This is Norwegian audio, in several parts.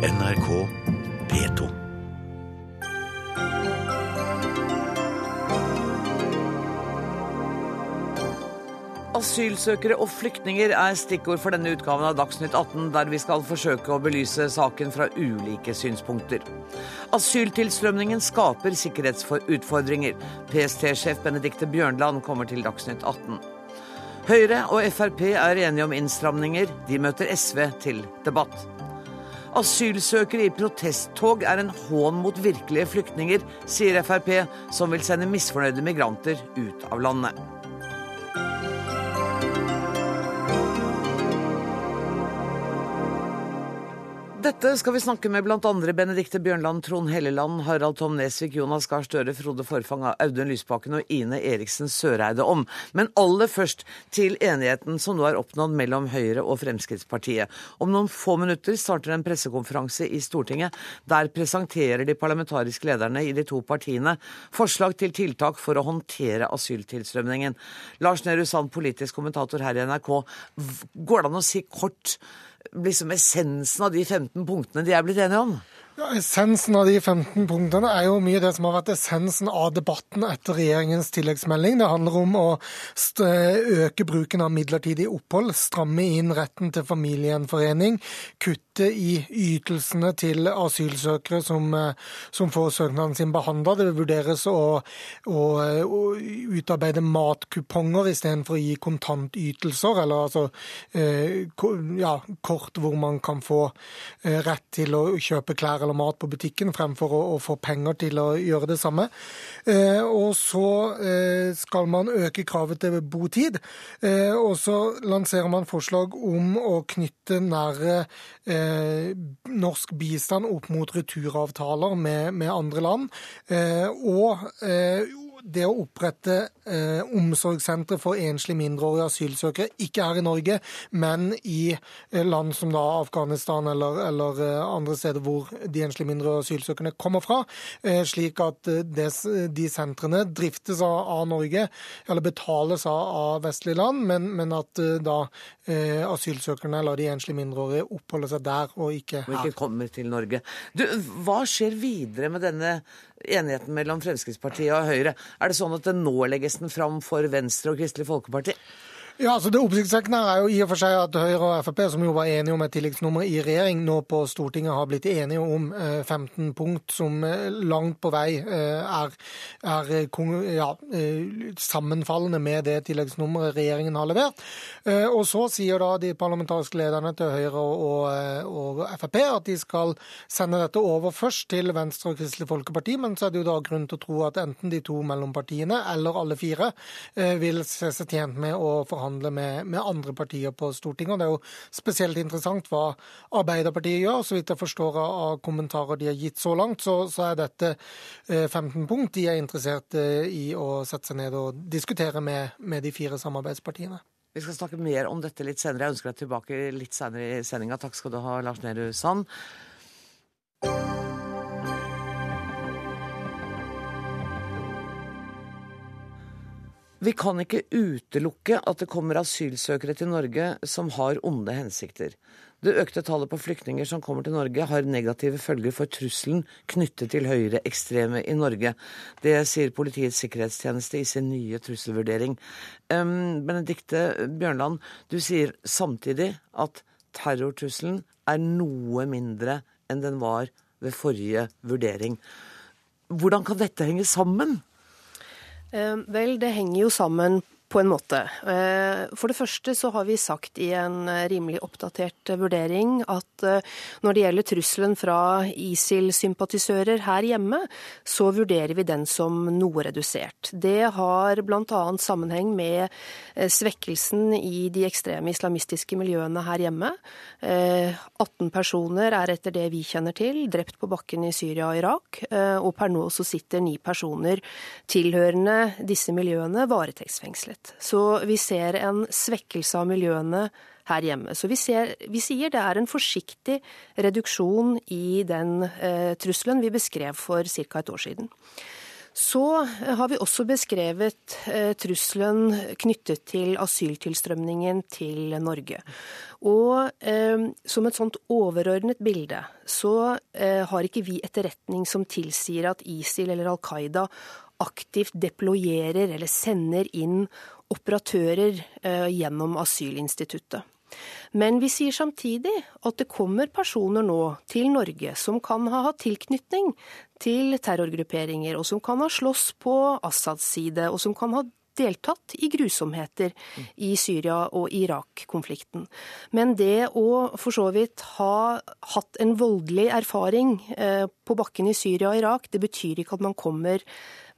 NRK P2. Asylsøkere og flyktninger er stikkord for denne utgaven av Dagsnytt 18, der vi skal forsøke å belyse saken fra ulike synspunkter. Asyltilstrømningen skaper sikkerhetsutfordringer. PST-sjef Benedicte Bjørnland kommer til Dagsnytt 18. Høyre og Frp er enige om innstramninger. De møter SV til debatt. Asylsøkere i protesttog er en hån mot virkelige flyktninger, sier Frp, som vil sende misfornøyde migranter ut av landet. Dette skal vi snakke med bl.a. Benedikte Bjørnland, Trond Helleland, Harald Tom Nesvik, Jonas Gahr Støre, Frode Forfang, Audun Lysbakken og Ine Eriksen Søreide om. Men aller først til enigheten som nå er oppnådd mellom Høyre og Fremskrittspartiet. Om noen få minutter starter en pressekonferanse i Stortinget. Der presenterer de parlamentariske lederne i de to partiene forslag til tiltak for å håndtere asyltilstrømningen. Lars Nehru Sand, politisk kommentator her i NRK. Går det an å si kort liksom essensen av de 15 punktene de er blitt enige om? Ja, Essensen av de 15 punktene er jo mye det som har vært essensen av debatten etter regjeringens tilleggsmelding. Det handler om å øke bruken av midlertidig opphold, stramme inn retten til familiegjenforening, kutte i ytelsene til asylsøkere som, som får søknaden sin behandla. Det vurderes å, å, å utarbeide matkuponger istedenfor å gi kontantytelser, eller altså ja, kort hvor man kan få rett til å kjøpe klær eller mat på butikken, fremfor å, å, få penger til å gjøre det samme. Eh, og så eh, skal man øke kravet til botid. Eh, og så lanserer man forslag om å knytte nære norsk bistand opp mot returavtaler med, med andre land. og det å opprette eh, omsorgssentre for enslige mindreårige asylsøkere, ikke her i Norge, men i eh, land som da Afghanistan eller, eller eh, andre steder hvor de enslige mindreårige asylsøkerne kommer fra, eh, slik at eh, des, de sentrene driftes av, av, Norge, eller betales av, av vestlige land, men, men at eh, da asylsøkerne eller de enslige mindreårige oppholder seg der og ikke her. Og ikke kommer til Norge. Du, hva skjer videre med denne enigheten mellom Fremskrittspartiet og Høyre? Er det sånn at det nå legges den fram for Venstre og Kristelig Folkeparti? Ja, altså Det oppsiktsvekkende er jo i og for seg at Høyre og Frp, som jo var enige om et tilleggsnummer i regjering, nå på Stortinget har blitt enige om 15 eh, punkt som eh, langt på vei eh, er, er ja, sammenfallende med det tilleggsnummeret regjeringen har levert. Og så sier da de parlamentariske lederne til Høyre og, og, Frp at de skal sende dette over først til Venstre og Kristelig Folkeparti, men så er det jo da grunn til å tro at enten de to mellompartiene eller alle fire vil se seg tjent med å forhandle forhandle med, med, andre partier på Stortinget. og Det er jo spesielt interessant hva Arbeiderpartiet gjør. Så vidt jeg forstår av kommentarer de har gitt så langt, så, så er dette 15 eh, punkt de er interessert eh, i å sette seg ned og diskutere med, med de fire samarbeidspartiene. Vi skal snakke mer om dette litt senere. Jeg ønsker deg tilbake litt senere i sendinga. Takk skal du ha, Lars Nehru Sand. Vi kan ikke utelukke at det kommer asylsøkere til Norge som har onde hensikter. Det økte tallet på flyktninger som kommer til Norge, har negative følger for trusselen knyttet til høyreekstreme i Norge. Det sier Politiets sikkerhetstjeneste i sin nye trusselvurdering. Um, Benedikte Bjørnland, du sier samtidig at terrortrusselen er noe mindre enn den var ved forrige vurdering. Hvordan kan dette henge sammen? Eh, vel, det henger jo sammen på en måte. Eh, for det første så har vi sagt i en rimelig oppdatert vurdering at eh, når det gjelder trusselen fra ISIL-sympatisører her hjemme, så vurderer vi den som noe redusert. Det har bl.a. sammenheng med svekkelsen i de ekstreme islamistiske miljøene her hjemme. 18 personer er etter det vi kjenner til drept på bakken i Syria og Irak, og per nå så sitter ni personer tilhørende disse miljøene varetektsfengslet. Så vi ser en svekkelse av miljøene her hjemme. Så vi, ser, vi sier det er en forsiktig reduksjon i den eh, trusselen vi beskrev for ca. et år siden. Så har vi også beskrevet trusselen knyttet til asyltilstrømningen til Norge. Og eh, som et sånt overordnet bilde så eh, har ikke vi etterretning som tilsier at ISIL eller Al Qaida aktivt deployerer eller sender inn operatører eh, gjennom asylinstituttet. Men vi sier samtidig at det kommer personer nå til Norge som kan ha hatt tilknytning til terrorgrupperinger, og som kan ha slåss på Assads side, og som kan ha deltatt i grusomheter i Syria- og Irak-konflikten. Men det å for så vidt ha hatt en voldelig erfaring eh, på bakken i Syria og Irak, det betyr ikke at man kommer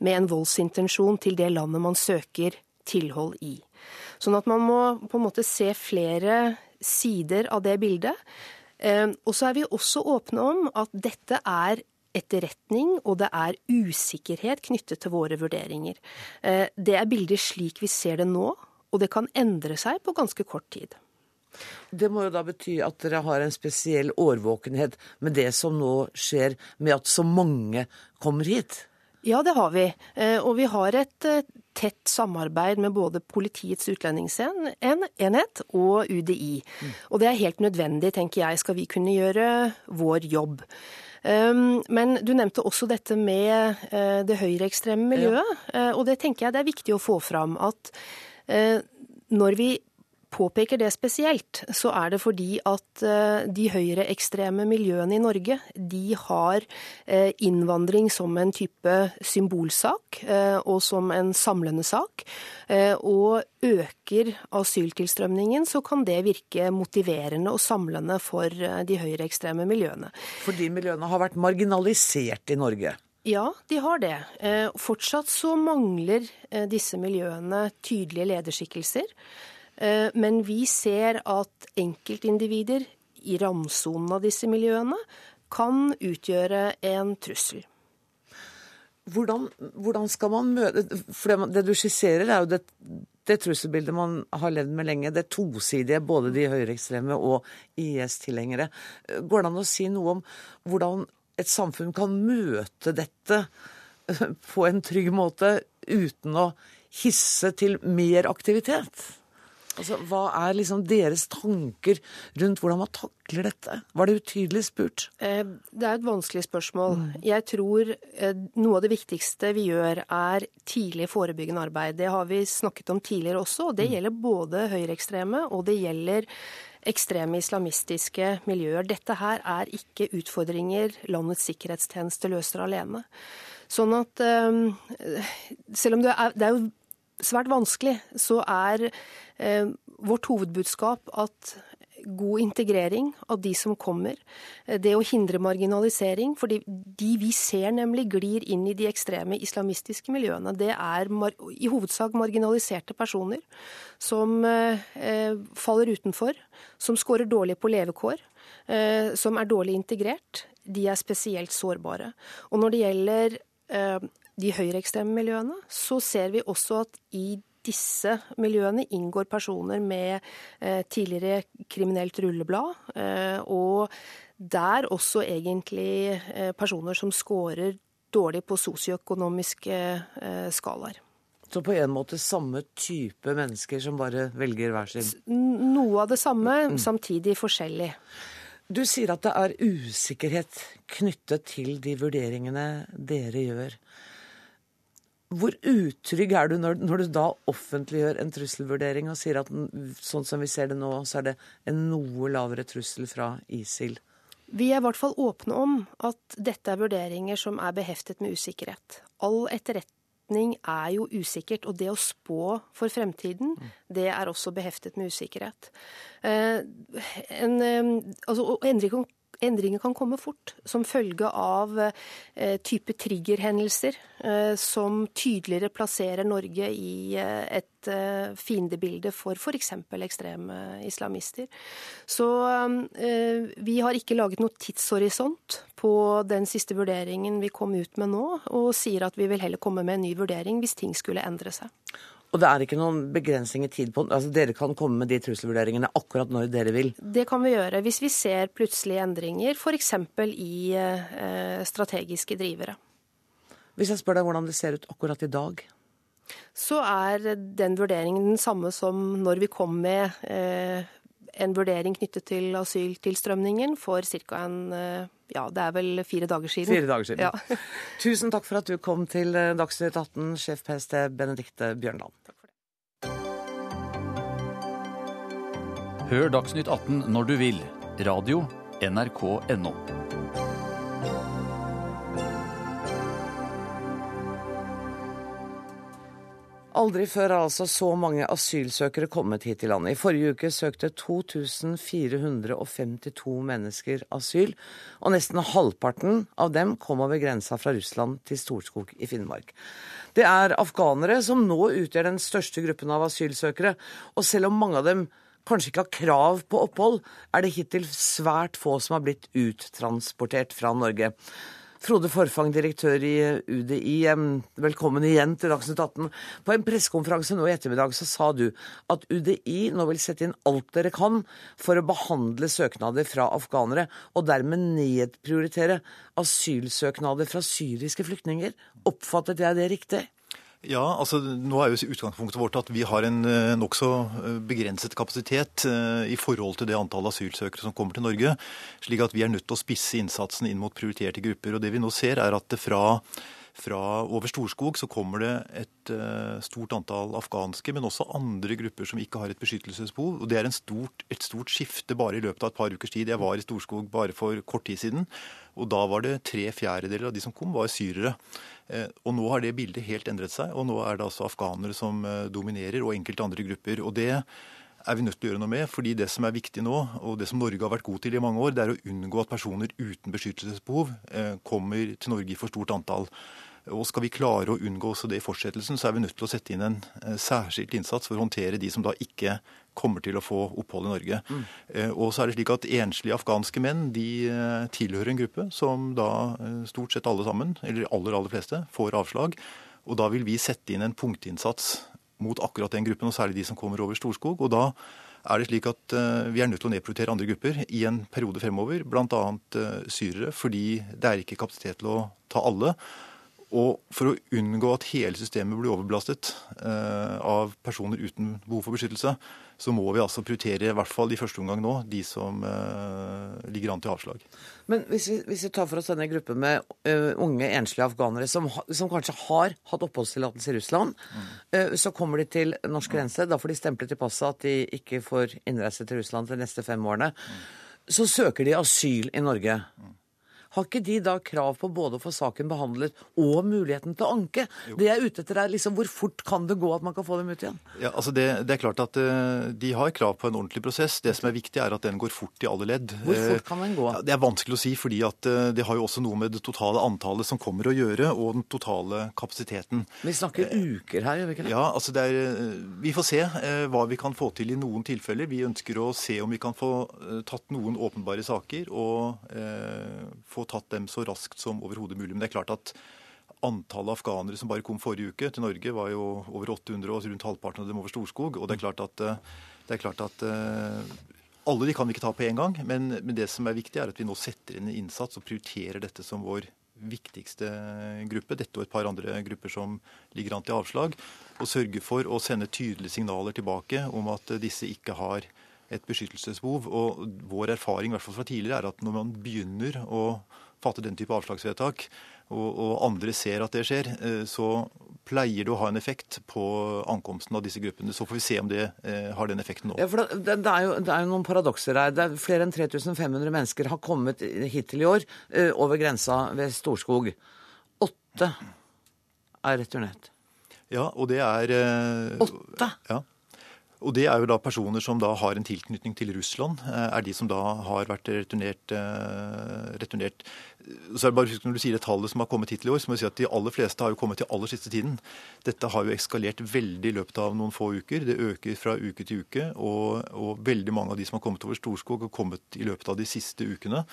med en voldsintensjon til det landet man søker tilhold i. Sånn at man må på en måte se flere sider av det bildet. Eh, og så er vi også åpne om at dette er etterretning, og det er usikkerhet knyttet til våre vurderinger. Eh, det er bildet slik vi ser det nå, og det kan endre seg på ganske kort tid. Det må jo da bety at dere har en spesiell årvåkenhet med det som nå skjer med at så mange kommer hit? Ja, det har vi. Eh, og vi har et eh, tett samarbeid med både Politiets utlendingsenhet og UDI. Mm. Og det er helt nødvendig, tenker jeg, skal vi kunne gjøre vår jobb. Ehm, men du nevnte også dette med eh, det høyreekstreme miljøet. Ja. Og det tenker jeg det er viktig å få fram at når vi påpeker det spesielt, så er det fordi at eh, de høyreekstreme miljøene i Norge de har eh, innvandring som en type symbolsak eh, og som en samlende sak. Og øker asyltilstrømningen, så kan det virke motiverende og samlende for de høyreekstreme miljøene. Fordi miljøene har vært marginalisert i Norge? Ja, de har det. Fortsatt så mangler disse miljøene tydelige lederskikkelser. Eh, men vi ser at enkeltindivider i randsonen av disse miljøene kan utgjøre en trussel. Hvordan, hvordan skal man møte For det, det, du skisserer, er jo det, det trusselbildet man har levd med lenge. Det tosidige, både de høyreekstreme og IS-tilhengere. Går det an å si noe om hvordan et samfunn kan møte dette på en trygg måte uten å hisse til mer aktivitet? Altså, Hva er liksom deres tanker rundt hvordan man takler dette? Var det utydelig spurt? Eh, det er et vanskelig spørsmål. Jeg tror eh, noe av det viktigste vi gjør, er tidlig forebyggende arbeid. Det har vi snakket om tidligere også, og det mm. gjelder både høyreekstreme og det gjelder ekstreme islamistiske miljøer. Dette her er ikke utfordringer landets sikkerhetstjeneste løser alene. Sånn at eh, selv om det er, det er jo svært vanskelig, så er eh, vårt hovedbudskap at god integrering av de som kommer, eh, det å hindre marginalisering, For de vi ser nemlig glir inn i de ekstreme islamistiske miljøene, det er i hovedsak marginaliserte personer som eh, faller utenfor, som scorer dårlig på levekår, eh, som er dårlig integrert. De er spesielt sårbare. Og når det gjelder eh, de høyreekstreme miljøene, så ser vi også at i disse miljøene inngår personer med eh, tidligere kriminelt rulleblad, eh, og der også egentlig eh, personer som scorer dårlig på sosioøkonomiske eh, skalaer. Så på en måte samme type mennesker som bare velger hver sin Noe av det samme, mm. samtidig forskjellig. Du sier at det er usikkerhet knyttet til de vurderingene dere gjør. Hvor utrygg er du når, når, du da offentliggjør en trusselvurdering og sier at sånn som vi ser det nå, så er det en noe lavere trussel fra ISIL? Vi er i hvert fall åpne om at dette er vurderinger som er beheftet med usikkerhet. All etterretning er jo usikkert, og det å spå for fremtiden, det er også beheftet med usikkerhet. Eh, en, eh, altså, endring Endringer kan komme fort som følge av eh, type triggerhendelser eh, som tydeligere plasserer Norge i eh, et fiendebilde for f.eks. ekstreme islamister. Så vi har ikke laget noe tidshorisont på den siste vurderingen vi kom ut med nå, og sier at vi vil heller komme med en ny vurdering hvis ting skulle endre seg. Og det er ikke noen begrensning i tid på altså Dere kan komme med de trusselvurderingene akkurat når dere vil? Det kan vi gjøre hvis vi ser plutselige endringer, f.eks. i eh, strategiske drivere. Hvis jeg spør deg hvordan det ser ut akkurat i dag? Så er den vurderingen den samme som når vi kom med eh, en vurdering knyttet til asyltilstrømningen for ca. en eh, ja, det er vel fire dager siden. Fire dager siden. Ja. Tusen takk for at du kom til eh, Dagsnytt 18, sjef PST Benedikte Bjørnland. Hør Dagsnytt 18 når du vil. Radio NRK.no. Aldri før har altså så mange asylsøkere kommet hit til landet. I forrige uke søkte 2452 mennesker asyl, og nesten halvparten av dem kom over grensa fra Russland til Storskog i Finnmark. Det er afghanere som nå utgjør den største gruppen av asylsøkere, og selv om mange av dem kanskje ikke har krav på opphold, er det hittil svært få som har blitt uttransportert fra Norge. Frode Forfang, direktør i UDI, velkommen igjen til Dagsnytt 18. På en pressekonferanse nå i ettermiddag så sa du at UDI nå vil sette inn alt dere kan for å behandle søknader fra afghanere, og dermed nedprioritere asylsøknader fra syriske flyktninger. Oppfattet jeg det riktig? Ja, altså nå er jo utgangspunktet vårt at vi har en eh, nokså eh, begrenset kapasitet eh, i forhold til det antallet asylsøkere som kommer til Norge. Slik at vi er nødt til å spisse innsatsen inn mot prioriterte grupper. Og det vi nå ser er at det fra fra over Storskog så kommer det et uh, stort antall afghanske, men også andre grupper som ikke har et beskyttelsesbehov. Og Det er stort, et stort skifte bare i løpet av et par ukers tid. Jeg var i Storskog bare for kort tid siden, og da var det tre fjerdedeler av de som kom, var syrere. Eh, og nå har det bildet helt endret seg, og nå er det altså afghanere som eh, dominerer, og enkelte andre grupper. Og det er vi nødt til å gjøre noe med, fordi det som er viktig nå, og det som Norge har vært god til i mange år, det er å unngå at personer uten beskyttelsesbehov eh, kommer til Norge i for stort antall. Og Skal vi klare å unngå også det i fortsettelsen, så er vi nødt til å sette inn en særskilt innsats for å håndtere de som da ikke kommer til å få opphold i Norge. Mm. Og så er det slik at Enslige afghanske menn de eh, tilhører en gruppe som da eh, stort sett alle sammen, eller aller aller fleste, får avslag. Og Da vil vi sette inn en punktinnsats mot akkurat den gruppen, og særlig de som kommer over Storskog. og da er det slik at Vi er nødt til å nedprioritere andre grupper i en periode fremover, bl.a. syrere, fordi det er ikke kapasitet til å ta alle. Og for å unngå at hele systemet blir overbelastet eh, av personer uten behov for beskyttelse, så må vi altså prioritere, i hvert fall i første omgang nå, de som eh, ligger an til avslag. Men hvis vi, hvis vi, tar for oss denne gruppen med uh, unge enslige afghanere som, som, kanskje har hatt oppholdstillatelse i Russland, mm. uh, så kommer de til norsk grense. Da får de stemplet i passet at de ikke får innreise til Russland de neste fem årene. Mm. Så søker de asyl i Norge. Mm. Har ikke de da krav på både å få saken behandlet og muligheten til å anke? Jo. Det jeg er ute etter er liksom hvor fort kan det gå at man kan få dem ut igjen? Ja, altså det, det er klart at uh, De har krav på en ordentlig prosess. Det som er viktig, er at den går fort i alle ledd. Hvor fort eh, kan den gå? Ja, det er vanskelig å si, fordi at uh, det har jo også noe med det totale antallet som kommer å gjøre, og den totale kapasiteten. Vi snakker uh, uker her, gjør vi ikke det? Ja, altså det er, Vi får se hva vi kan få til i noen tilfeller. Vi ønsker å se om vi kan få tatt noen åpenbare saker og få tatt dem så raskt som overhodet mulig. Men det er klart at antallet afghanere som bare kom forrige uke til Norge, var jo over 800, og rundt halvparten av dem over Storskog. Og det er klart at, eh, det er klart at eh, alle de kan vi ikke ta på én gang, men, men, det som er viktig, er at vi nå setter inn en innsats og prioriterer dette som vår viktigste gruppe, dette og et par andre grupper som ligger an til avslag, og sørge for å sende tydelige signaler tilbake om at disse ikke har et beskyttelsesbehov. Og vår erfaring i hvert fall fra tidligere er at når man begynner å fatte den type avslagsvedtak, og, og, andre ser at det skjer, eh, så pleier det å ha en effekt på ankomsten av disse gruppene. Så får vi se om det eh, har den effekten nå. Ja, for det, det, er jo, det, er jo, noen paradokser her. Det er flere enn 3500 mennesker har kommet hittil i år eh, over grensa ved Storskog. Åtte er returnert. Ja, og det er eh, Åtte? Ja. Og Det er jo da personer som da har en tilknytning til Russland, eh, er de som da har vært returnert. Eh, returnert. Så er det bare husk Når du sier det tallet som har kommet hittil i år, så må jeg si at de aller fleste har jo kommet til aller siste tiden. Dette har jo eskalert veldig i løpet av noen få uker. Det øker fra uke til uke. Og, og veldig mange av de som har kommet over Storskog, har kommet i løpet av de siste ukene.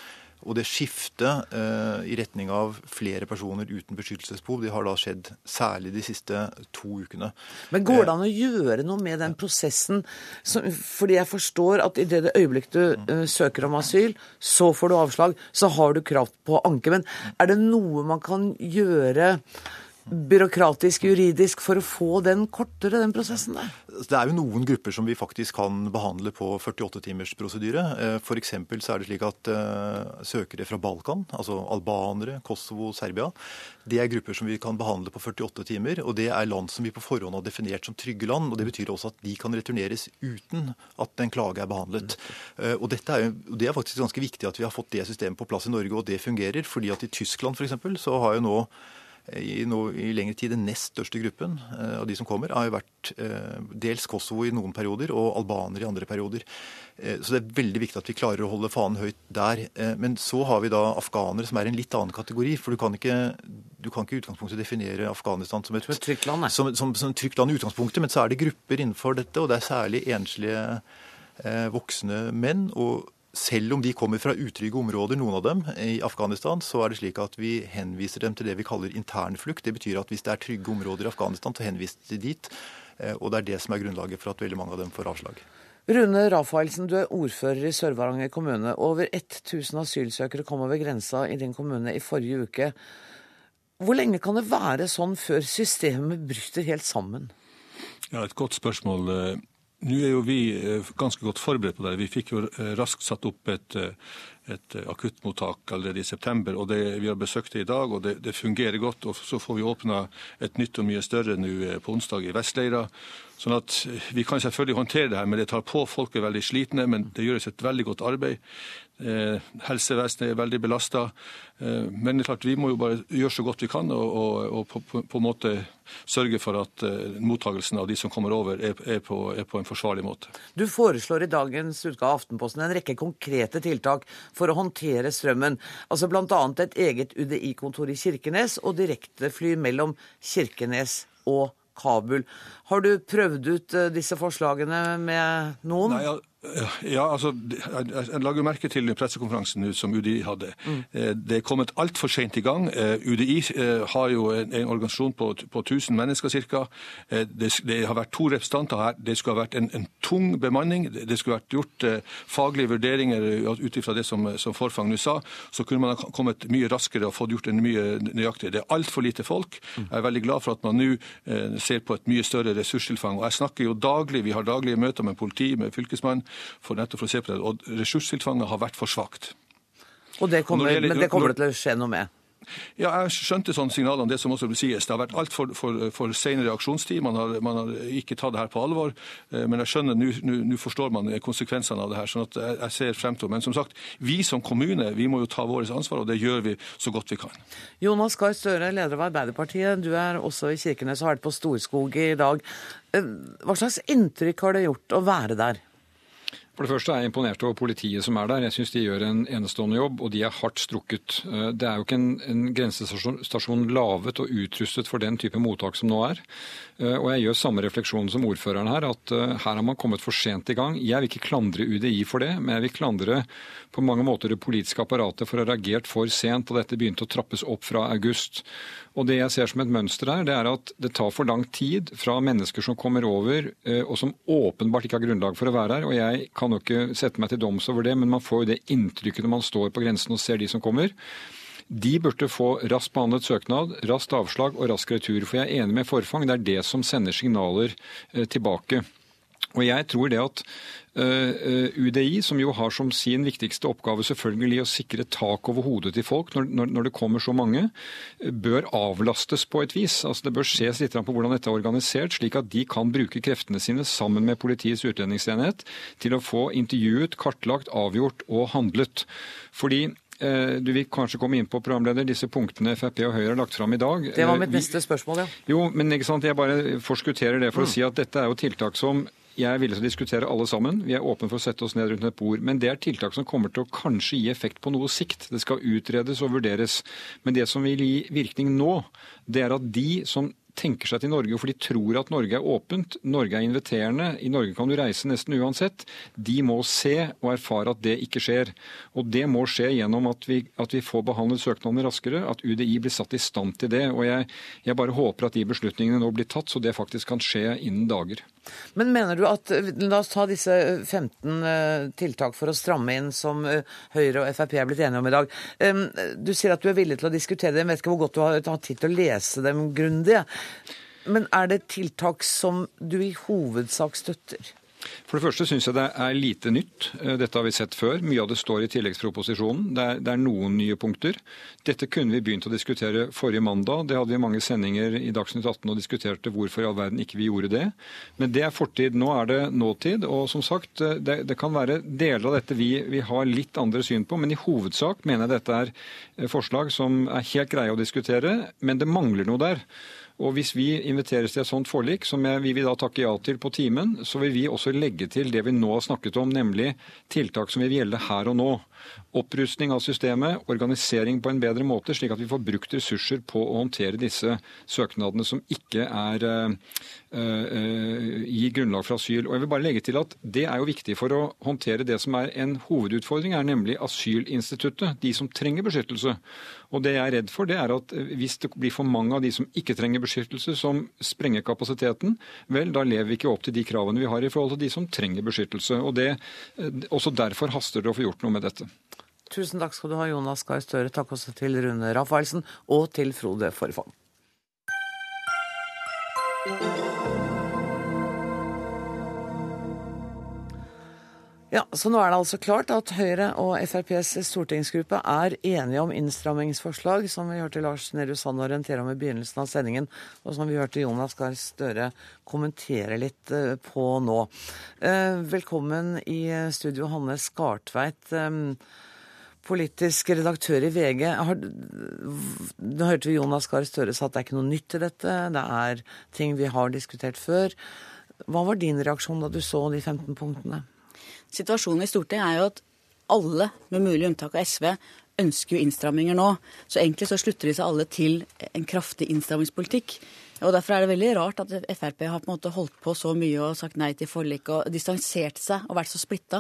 Og det skiftet eh, i retning av flere personer uten beskyttelsesbehov, det har da skjedd særlig de siste to ukene. Men går det an å gjøre noe med den prosessen? Så, fordi jeg forstår at i det øyeblikk du eh, søker om asyl, så får du avslag, så har du krav på anke. Men er det noe man kan gjøre byråkratisk, juridisk, for å få den kortere, den prosessen der? Det er jo noen grupper som vi faktisk kan behandle på 48-timers prosedyre. F.eks. så er det slik at uh, søkere fra Balkan, altså albanere, Kosovo, Serbia, det er grupper som vi kan behandle på 48 timer. Og det er land som vi på forhånd har definert som trygge land. og Det betyr også at de kan returneres uten at en klage er behandlet. Uh, og er, Det er faktisk ganske viktig at vi har fått det systemet på plass i Norge, og det fungerer. fordi at i Tyskland f.eks. så har jo nå i, no, i lengre tid den nest største gruppen eh, av de som kommer, har jo vært eh, dels Kosovo i noen perioder og albanere i andre perioder. Eh, så det er veldig viktig at vi klarer å holde fanen høyt der. Men så har vi da afghanere som er en litt annen kategori. For du kan ikke, du kan ikke i utgangspunktet definere Afghanistan som et, trygt land, som, som, som trygt land i utgangspunktet, men så er det grupper innenfor dette, og det er særlig enslige voksne menn. og selv om de kommer fra utrygge områder, noen av dem, i Afghanistan, så er det slik at vi henviser dem til det vi kaller internflukt. Det betyr at hvis det er trygge områder i Afghanistan, så henvises de dit. Eh, og det er det som er grunnlaget for at veldig mange av dem får avslag. Rune Rafaelsen, du er ordfører i Sør-Varanger kommune. Over 1000 asylsøkere kom over grensa i din kommune i forrige uke. Hvor lenge kan det være sånn før systemet bryter helt sammen? Ja, Et godt spørsmål. Nå er jo vi eh, ganske godt forberedt på det. Vi fikk jo eh, raskt satt opp et, eh, et akuttmottak allerede i september. og det, Vi har besøkt det i dag, og det, det, fungerer godt. og Så får vi åpna et nytt og mye større nå på onsdag i Vestleira. Sånn at Vi kan selvfølgelig håndtere det her, men det tar på. Folk er veldig slitne, men det gjøres et veldig godt arbeid. Eh, helsevesenet er veldig belasta. Eh, men det er klart, vi må jo bare gjøre så godt vi kan og, og, og på, en måte sørge for at eh, mottagelsen av de som kommer over, er, er, på, er, på, en forsvarlig måte. Du foreslår i dagens utgave av Aftenposten en rekke konkrete tiltak for å håndtere strømmen. Altså Bl.a. et eget UDI-kontor i Kirkenes og direktefly mellom Kirkenes og Kabul. Har du prøvd ut disse forslagene med noen? Nei, ja, altså, Jeg lager merke til pressekonferansen som UDI hadde. Mm. Det er kommet altfor sent i gang. Eh, UDI eh, har jo en, en organisasjon på, på 1000 mennesker ca. Det, det, har vært to representanter her. Det skulle ha vært en, en tung bemanning. Det skulle vært gjort faglige vurderinger ut ifra det som, som Forfang nå sa. Så kunne man ha kommet mye raskere og fått gjort en mye nøyaktigere. Det er altfor lite folk. Mm. Jeg er veldig glad for at man nå ser på et mye større ressurstilfang. Og jeg snakker jo daglig, Vi har daglige møter med politi, med fylkesmann for nettopp å se på det. Og ressurstilfanget har vært for svakt. Og det kommer, gjelder, men det kommer det til å skje noe med? Ja, Jeg skjønte sånne signaler om det som også vil sies. Det har vært altfor for, for, for sen reaksjonstid. Man har, man har, ikke tatt det her på alvor. Eh, men jeg skjønner, nå forstår man konsekvensene av det her. sånn at jeg, jeg ser frem til Men som sagt, vi som kommune vi må jo ta vårt ansvar, og det gjør vi så godt vi kan. Jonas Gahr Støre, leder av Arbeiderpartiet. Du er også i Kirkenes og har vært på Storskog i dag. Eh, hva slags inntrykk har det gjort å være der? For det første er jeg imponert over politiet som er der. Jeg syns de gjør en enestående jobb, og de er hardt strukket. Eh, det er jo ikke en, en grensestasjon lavet og utrustet for den type mottak som nå er. Eh, og jeg gjør samme refleksjon som ordføreren her, at eh, her har man kommet for sent i gang. Jeg vil ikke klandre UDI for det, men jeg vil klandre på mange måter det politiske apparatet for å ha reagert for sent, og dette begynte å trappes opp fra august. Og Det jeg ser som et mønster her, det er at det tar for lang tid fra mennesker som kommer over, og som åpenbart ikke har grunnlag for å være her. og jeg kan jo ikke sette meg til doms over det, men man får jo det inntrykket når man står på grensen og ser de som kommer. De burde få raskt behandlet søknad, raskt avslag og rask retur. For jeg er enig med Forfang, det er det som sender signaler eh, tilbake. Og jeg tror det at Eh, eh, UDI, som jo har som sin viktigste oppgave selvfølgelig å sikre tak over hodet til folk når, når, det kommer så mange, bør avlastes på et vis. Altså Det bør ses litt på hvordan dette er organisert, slik at de kan bruke kreftene sine sammen med Politiets utlendingsenhet til å få intervjuet, kartlagt, avgjort og handlet. Fordi du vil kanskje komme inn på programleder, disse punktene Frp og Høyre har lagt fram i dag. Det var mitt neste spørsmål, ja. Jo, men ikke sant, Jeg bare forskutterer det for mm. å si at dette er jo tiltak som jeg å diskutere alle sammen. Vi er åpne for å sette oss ned rundt et bord. Men det er tiltak som kommer til å kanskje gi effekt på noe sikt. Det skal utredes og vurderes. Men det som vil gi virkning nå, det er at de som tenker seg til Norge, for de tror at Norge er åpent, Norge er inviterende, i Norge kan du reise nesten uansett, de må se og erfare at det ikke skjer. Og det må skje gjennom at vi, at vi får behandlet søknadene raskere, at UDI blir satt i stand til det. Og jeg, jeg bare håper at de beslutningene nå blir tatt, så det faktisk kan skje innen dager. Men mener du at La oss ta disse 15 eh, tiltak for å stramme inn som eh, Høyre og Frp er blitt enige om i dag. Du sier at du er villig til å diskutere dem. Jeg vet ikke hvor godt du har hatt tid til å lese dem grundig. Men er det tiltak som du i hovedsak støtter? For det første syns jeg det er lite nytt. Eh, dette har vi sett før. Mye av det står i tilleggsproposisjonen. Det er, det er, noen nye punkter. Dette kunne vi begynt å diskutere forrige mandag. Det hadde vi mange sendinger i Dagsnytt 18 og diskuterte hvorfor i all verden ikke vi gjorde det. Men det er fortid. Nå er det nåtid. Og som sagt, eh, det, det kan være deler av dette vi, vi, har litt andre syn på, men i hovedsak mener jeg dette er eh, forslag som er helt greie å diskutere, men det mangler noe der. Og Hvis vi inviteres til et sånt forlik, som vi vil da takke ja til på timen, så vil vi også legge til det vi nå har snakket om, nemlig tiltak som vil gjelde her og nå. Opprustning av systemet, organisering på en bedre måte, slik at vi får brukt ressurser på å håndtere disse søknadene som ikke er gir grunnlag for asyl. Og jeg vil bare legge til at Det er jo viktig for å håndtere det som er en hovedutfordring, er nemlig asylinstituttet. De som trenger beskyttelse. Og det jeg er redd for, det er at hvis det blir for mange av de som ikke trenger beskyttelse, som sprenger kapasiteten, vel, da lever vi ikke opp til de kravene vi har i forhold til de som trenger beskyttelse. Og det, Også derfor haster det å få gjort noe med dette. Tusen takk skal du ha, Jonas Gahr Støre. Takk også til Rune Rafaelsen og til Frode Forfang. Ja, så nå er det altså klart at Høyre og FrPs stortingsgruppe er enige om innstrammingsforslag, som vi hørte Lars Nehru Sand orientere om i begynnelsen av sendingen, og som vi hørte Jonas Gahr Støre kommentere litt eh, på nå. Eh, velkommen i studio, Hanne Skartveit eh, politisk redaktør i VG. Nå hørte vi Jonas Gahr Støre sa at det er ikke noe nytt i dette, det er ting vi har diskutert før. Hva var din reaksjon da du så de 15 punktene? Situasjonen i Stortinget er jo at alle, med mulig unntak av SV, ønsker jo innstramminger nå. Så egentlig så slutter de seg alle til en kraftig innstrammingspolitikk. Og Derfor er det veldig rart at Frp har på en måte holdt på så mye og sagt nei til forlik og distansert seg og vært så splitta,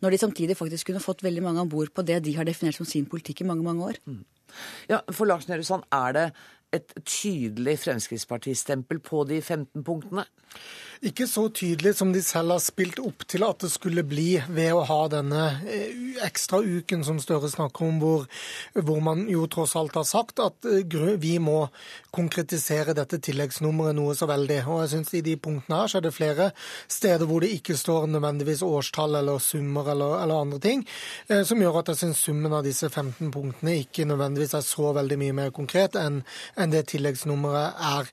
når de samtidig faktisk kunne fått veldig mange om bord på det de har definert som sin politikk i mange, mange år. Mm. Ja, For Lars Nehru Sand, er det et tydelig Fremskrittspartistempel på de 15 punktene? Ikke så tydelig som de selv har spilt opp til at det skulle bli ved å ha denne eh, ekstra uken som Støre snakker om, hvor, hvor man jo tross alt har sagt at eh, vi må konkretisere dette tilleggsnummeret noe så veldig. Og jeg synes I de punktene her så er det flere steder hvor det ikke står nødvendigvis årstall eller summer eller, eller andre ting, eh, som gjør at jeg syns summen av disse 15 punktene ikke nødvendigvis er så veldig mye mer konkret enn, enn det tilleggsnummeret er.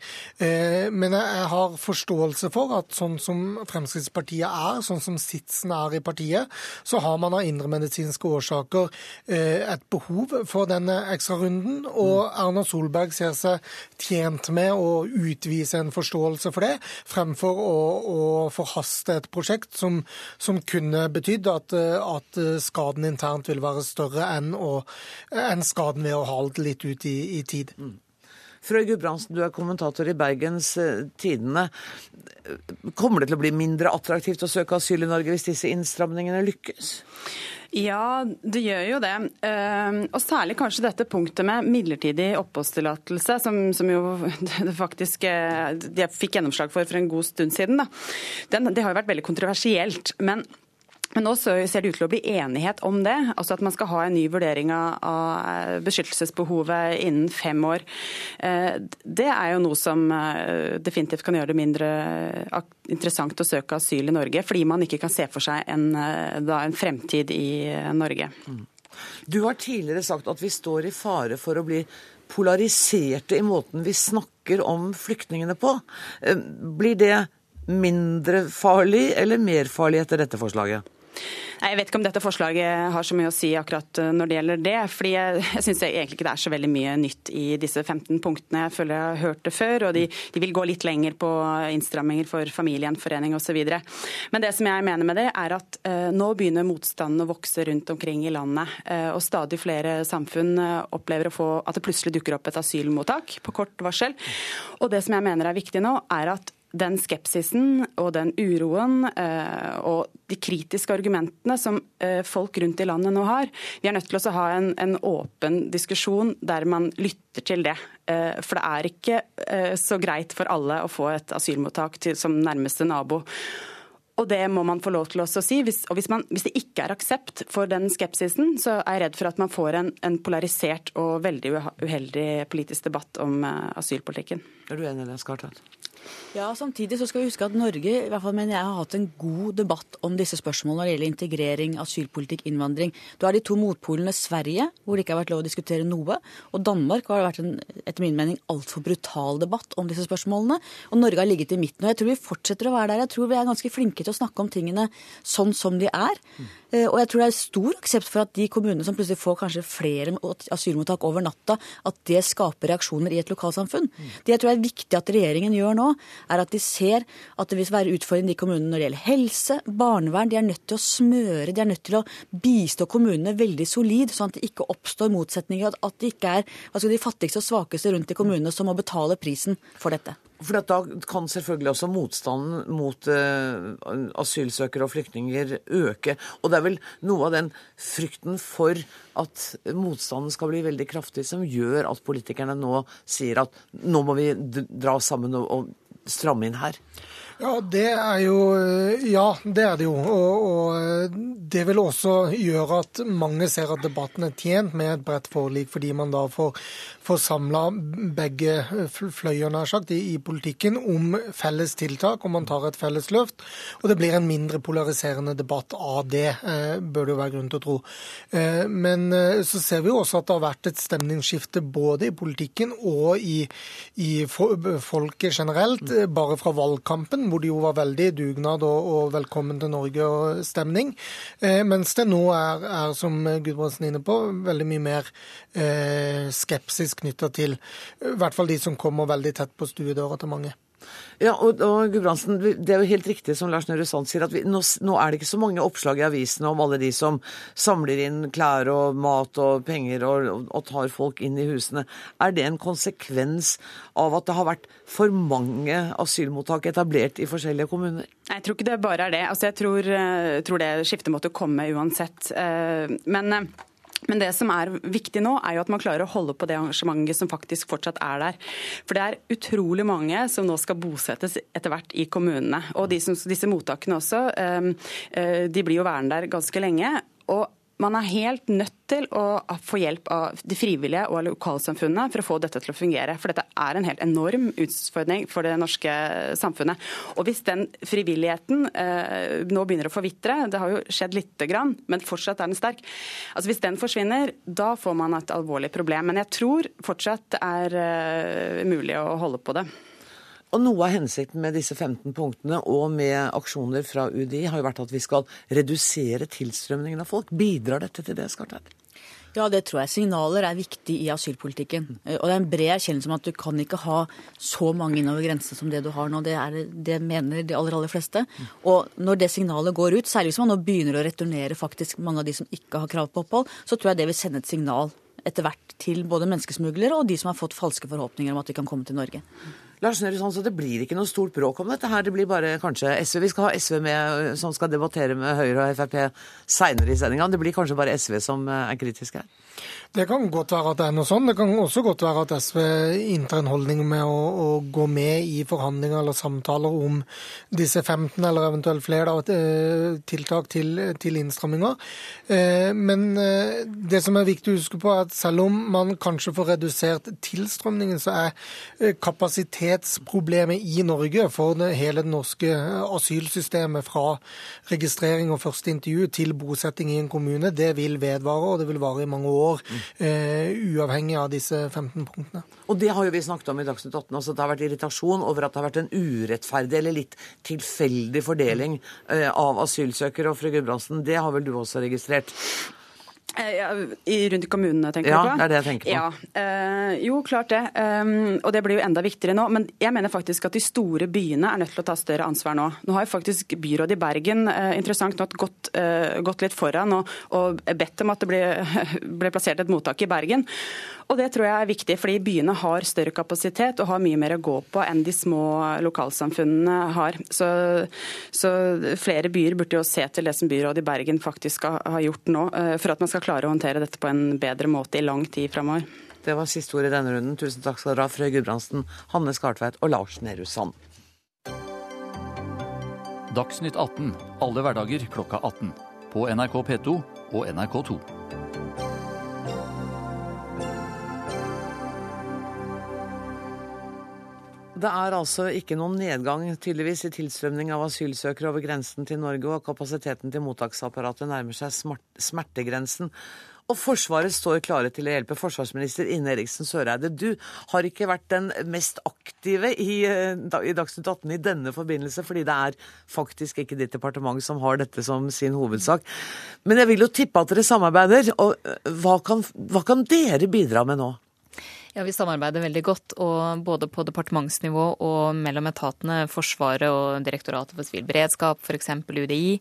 Men jeg har forståelse for at at sånn som Fremskrittspartiet er, sånn som sitsen er i partiet, så har man av indremedisinske årsaker eh, et behov for denne ekstrarunden. Og Erna Solberg ser seg tjent med å utvise en forståelse for det, fremfor å, å forhaste et prosjekt som, som kunne betydd at, at, skaden internt vil være større enn, å, enn skaden ved å hale det litt ut i, i tid. Frøy Gudbrandsen, du er kommentator i Bergens eh, Tidende. Kommer det til å bli mindre attraktivt å søke asyl i Norge hvis disse innstramningene lykkes? Ja, det gjør jo det. Ehm, og særlig kanskje dette punktet med midlertidig oppholdstillatelse, som, som, jo faktisk eh, de fikk gjennomslag for for en god stund siden. Den, det har jo vært veldig kontroversielt. men men nå ser det ut til å bli enighet om det, altså at man skal ha en ny vurdering av beskyttelsesbehovet innen fem år. Eh, det er jo noe som eh, definitivt kan gjøre det mindre interessant å søke asyl i Norge, fordi man ikke kan se for seg en, eh, da, en fremtid i Norge. Du har tidligere sagt at vi står i fare for å bli polariserte i måten vi snakker om flyktningene på. Blir det mindre farlig eller mer farlig etter dette forslaget? Jeg vet ikke om dette forslaget har så mye å si akkurat eh, når det gjelder det. fordi Jeg, jeg syns egentlig ikke det er så veldig mye nytt i disse 15 punktene. Jeg føler jeg har hørt det før, og de, de vil gå litt lenger på innstramminger for familiegjenforening osv. Men det som jeg mener med det, er at eh, nå begynner motstanden å vokse rundt omkring i landet. Eh, og stadig flere samfunn uh, opplever å få, at det plutselig dukker opp et asylmottak på kort varsel. Og det som jeg mener er viktig nå, er at den skepsisen og den uroen eh, og de kritiske argumentene som eh, folk rundt i landet nå har. Vi er nødt til å ha en, en åpen diskusjon der man lytter til det. Eh, for det er ikke så greit for alle å få et asylmottak til, som nærmeste nabo. Og det må man få lov til å si. Hvis, og hvis, man, hvis, det ikke er aksept for den skepsisen, så er jeg redd for at man får en, en polarisert og veldig uheldig politisk debatt om asylpolitikken. Er du enig i det, Skartvedt? Ja, Samtidig så skal vi huske at Norge i hvert fall mener jeg, har hatt en god debatt om disse spørsmålene når det gjelder integrering, asylpolitikk, innvandring. Du har de to motpolene Sverige, hvor det ikke har vært lov å diskutere noe, og Danmark har det vært en etter min mening altfor brutal debatt om disse spørsmålene. Og Norge har ligget i midten. og Jeg tror vi fortsetter å være der. Jeg tror vi er ganske flinke til å snakke om tingene sånn som de er. Eh, og jeg tror det er stor aksept for at de kommunene som plutselig får kanskje flere asylmottak over natta, at det skaper reaksjoner i et lokalsamfunn. Det jeg tror er viktig at regjeringen gjør nå, er at de ser at det vil være utfordring i kommunene når det gjelder helse, barnevern. De er nødt til å smøre, de er nødt til å bistå kommunene veldig solid, sånn at det ikke oppstår motsetninger. At det ikke er altså de fattigste og svakeste rundt i kommunene som må betale prisen for dette. For Da kan selvfølgelig også motstanden mot uh, asylsøkere og flyktninger øke. Og det er vel noe av den frykten for at motstanden skal bli veldig kraftig, som gjør at politikerne nå sier at nå må vi dra sammen og, og stramme inn her. Ja, det er jo Ja, det er det jo. Og, og, det vil også gjøre at mange ser at debatten er tjent med et bredt forlik, fordi man da får, får samla begge fløyer nær sagt, i, i, politikken om felles tiltak, og man tar et felles løft. Og det blir en mindre polariserende debatt av det, eh, bør det jo være grunn til å tro. Eh, men eh, så ser vi jo også at det har vært et stemningsskifte både i politikken og i, i folket generelt, bare fra valgkampen hvor det jo var veldig dugnad og, og velkommen til Norge og stemning. Mens det nå er, er som Gudbrandsen er inne på, veldig mye mer eh, skepsis knytta til i hvert fall de som kommer veldig tett på stuedøra til mange. Ja, og, og Gudbrandsen, Det er jo helt riktig som Lars Nehru Sand sier, at vi, nå, nå, er det ikke så mange oppslag i avisene om alle de som samler inn klær og mat og penger og, og, tar folk inn i husene. Er det en konsekvens av at det har vært for mange asylmottak etablert i forskjellige kommuner? Jeg tror ikke det bare er det. Altså, jeg tror, eh, tror det skiftet måtte komme uansett. Eh, men eh, men det som er viktig nå, er jo at man klarer å holde på det engasjementet som faktisk fortsatt er der. For det er utrolig mange som nå skal bosettes etter hvert i kommunene. Og som, disse mottakene også, ehm, eh, de blir jo værende der ganske lenge. Og man er helt nødt til å få hjelp av de frivillige og lokalsamfunnet for å få dette til å fungere. For dette er en helt enorm utfordring for det norske samfunnet. Og hvis den frivilligheten eh, nå begynner å forvitre, det har jo skjedd lite grann, men fortsatt er den sterk. Altså Hvis den forsvinner, da får man et alvorlig problem. Men jeg tror fortsatt det er eh, mulig å holde på det. Og Noe av hensikten med disse 15 punktene og med aksjoner fra UDI har jo vært at vi skal redusere tilstrømningen av folk. Bidrar dette til det, Skartvedt? Ja, det tror jeg. Signaler er viktig i asylpolitikken. Og det er en bred erkjennelse om at du kan ikke ha så mange innover grensen som det du har nå. Det, er, det mener de aller, aller fleste. Og når det signalet går ut, særlig hvis man nå begynner å returnere faktisk mange av de som ikke har krav på opphold, så tror jeg det vil sende et signal etter hvert til både menneskesmuglere og de som har fått falske forhåpninger om at de kan komme til Norge. Lars Nehru Sand, så Det blir ikke noe stort bråk om dette her. Det blir bare kanskje SV. Vi skal ha SV med, som skal debattere med Høyre og Frp seinere i sendinga. Det blir kanskje bare SV som eh, er kritisk her? Det kan godt være at det er noe sånn. Det kan også godt være at SV inntar en holdning med å, å, gå med i forhandlinger eller samtaler om disse 15 eller eventuelt flere da, eh, tiltak til, til innstramminger. Eh, men eh, det som er viktig å huske på, er at selv om man kanskje får redusert tilstrømningen, så er kapasitet kapasitetsproblemet i Norge for hele det norske asylsystemet fra registrering og første intervju til bosetting i en kommune, det vil vedvare, og det vil vare i mange år. Uh, uavhengig av disse 15 punktene. Og det har jo vi snakket om i Dagsnytt 18, altså det har vært irritasjon over at det har vært en urettferdig eller litt tilfeldig fordeling uh, av asylsøkere. Og fru Gudbrandsen, det har vel du også registrert? Eh, rundt i kommunene, tenker ja, du på? Ja, det er det jeg tenker på. Ja, Eh, jo, klart det. Um, og det blir jo enda viktigere nå. Men jeg mener faktisk at de store byene er nødt til å ta større ansvar nå. Nå har jo faktisk byrådet i Bergen eh, interessant nok gått, eh, gått, litt foran og, og, bedt om at det ble, ble plassert et mottak i Bergen. Og Det tror jeg er viktig, fordi byene har større kapasitet og har mye mer å gå på enn de små lokalsamfunnene har. Så, så flere byer burde jo se til det som byrådet i Bergen faktisk har gjort nå, for at man skal skal klare å håndtere dette på en bedre måte i lang tid framover. Det var siste ord i denne runden. Tusen takk skal dere ha, Frøy Gudbrandsen, Hanne Skartveit og Lars Nehru Sand. Dagsnytt 18 alle hverdager klokka 18. På NRK P2 og NRK2. Det er altså ikke noen nedgang tydeligvis i tilstrømning av asylsøkere over grensen til Norge, og kapasiteten til mottaksapparatet nærmer seg smertegrensen. Og Forsvaret står klare til å hjelpe. Forsvarsminister Ine Eriksen Søreide, du har ikke vært den mest aktive i, eh, i Dagsnytt 18 i denne forbindelse, fordi det er faktisk ikke ditt departement som har dette som sin hovedsak. Men jeg vil jo tippe at dere samarbeider. og eh, Hva kan, hva kan dere bidra med nå? Ja, Vi samarbeider veldig godt, og både på departementsnivå og mellom etatene, Forsvaret og Direktoratet for sivil beredskap, f.eks. UDI.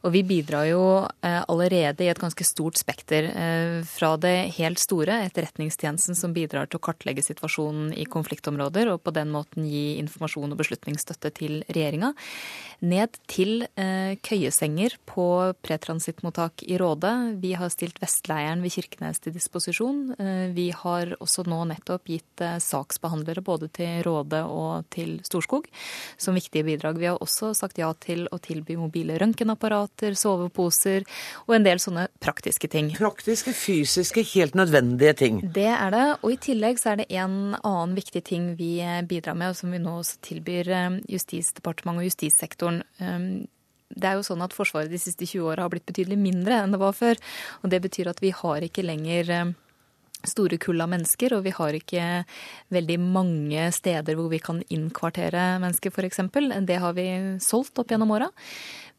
Og vi bidrar jo eh, allerede i et ganske stort spekter. Eh, fra det helt store, Etterretningstjenesten som bidrar til å kartlegge situasjonen i konfliktområder, og på den måten gi informasjon og beslutningsstøtte til regjeringa, ned til eh, køyesenger på pretransittmottak i Råde. Vi har stilt Vestleiren ved Kirkenes til disposisjon. Vi har også nå nettopp gitt saksbehandlere både til Råde og til Storskog som viktige bidrag. Vi har også sagt ja til å tilby mobile røntgenapparater, soveposer og en del sånne praktiske ting. Praktiske, fysiske, helt nødvendige ting. Det er det. Og i tillegg så er det en annen viktig ting vi bidrar med, og som vi nå også tilbyr eh, Justisdepartementet og justissektoren. Um, det er jo sånn at Forsvaret de siste 20 åra har blitt betydelig mindre enn det var før. Og det betyr at vi har ikke lenger eh, store kull av mennesker, og vi har ikke veldig mange steder hvor vi kan innkvartere mennesker, f.eks. Det har vi solgt opp gjennom åra.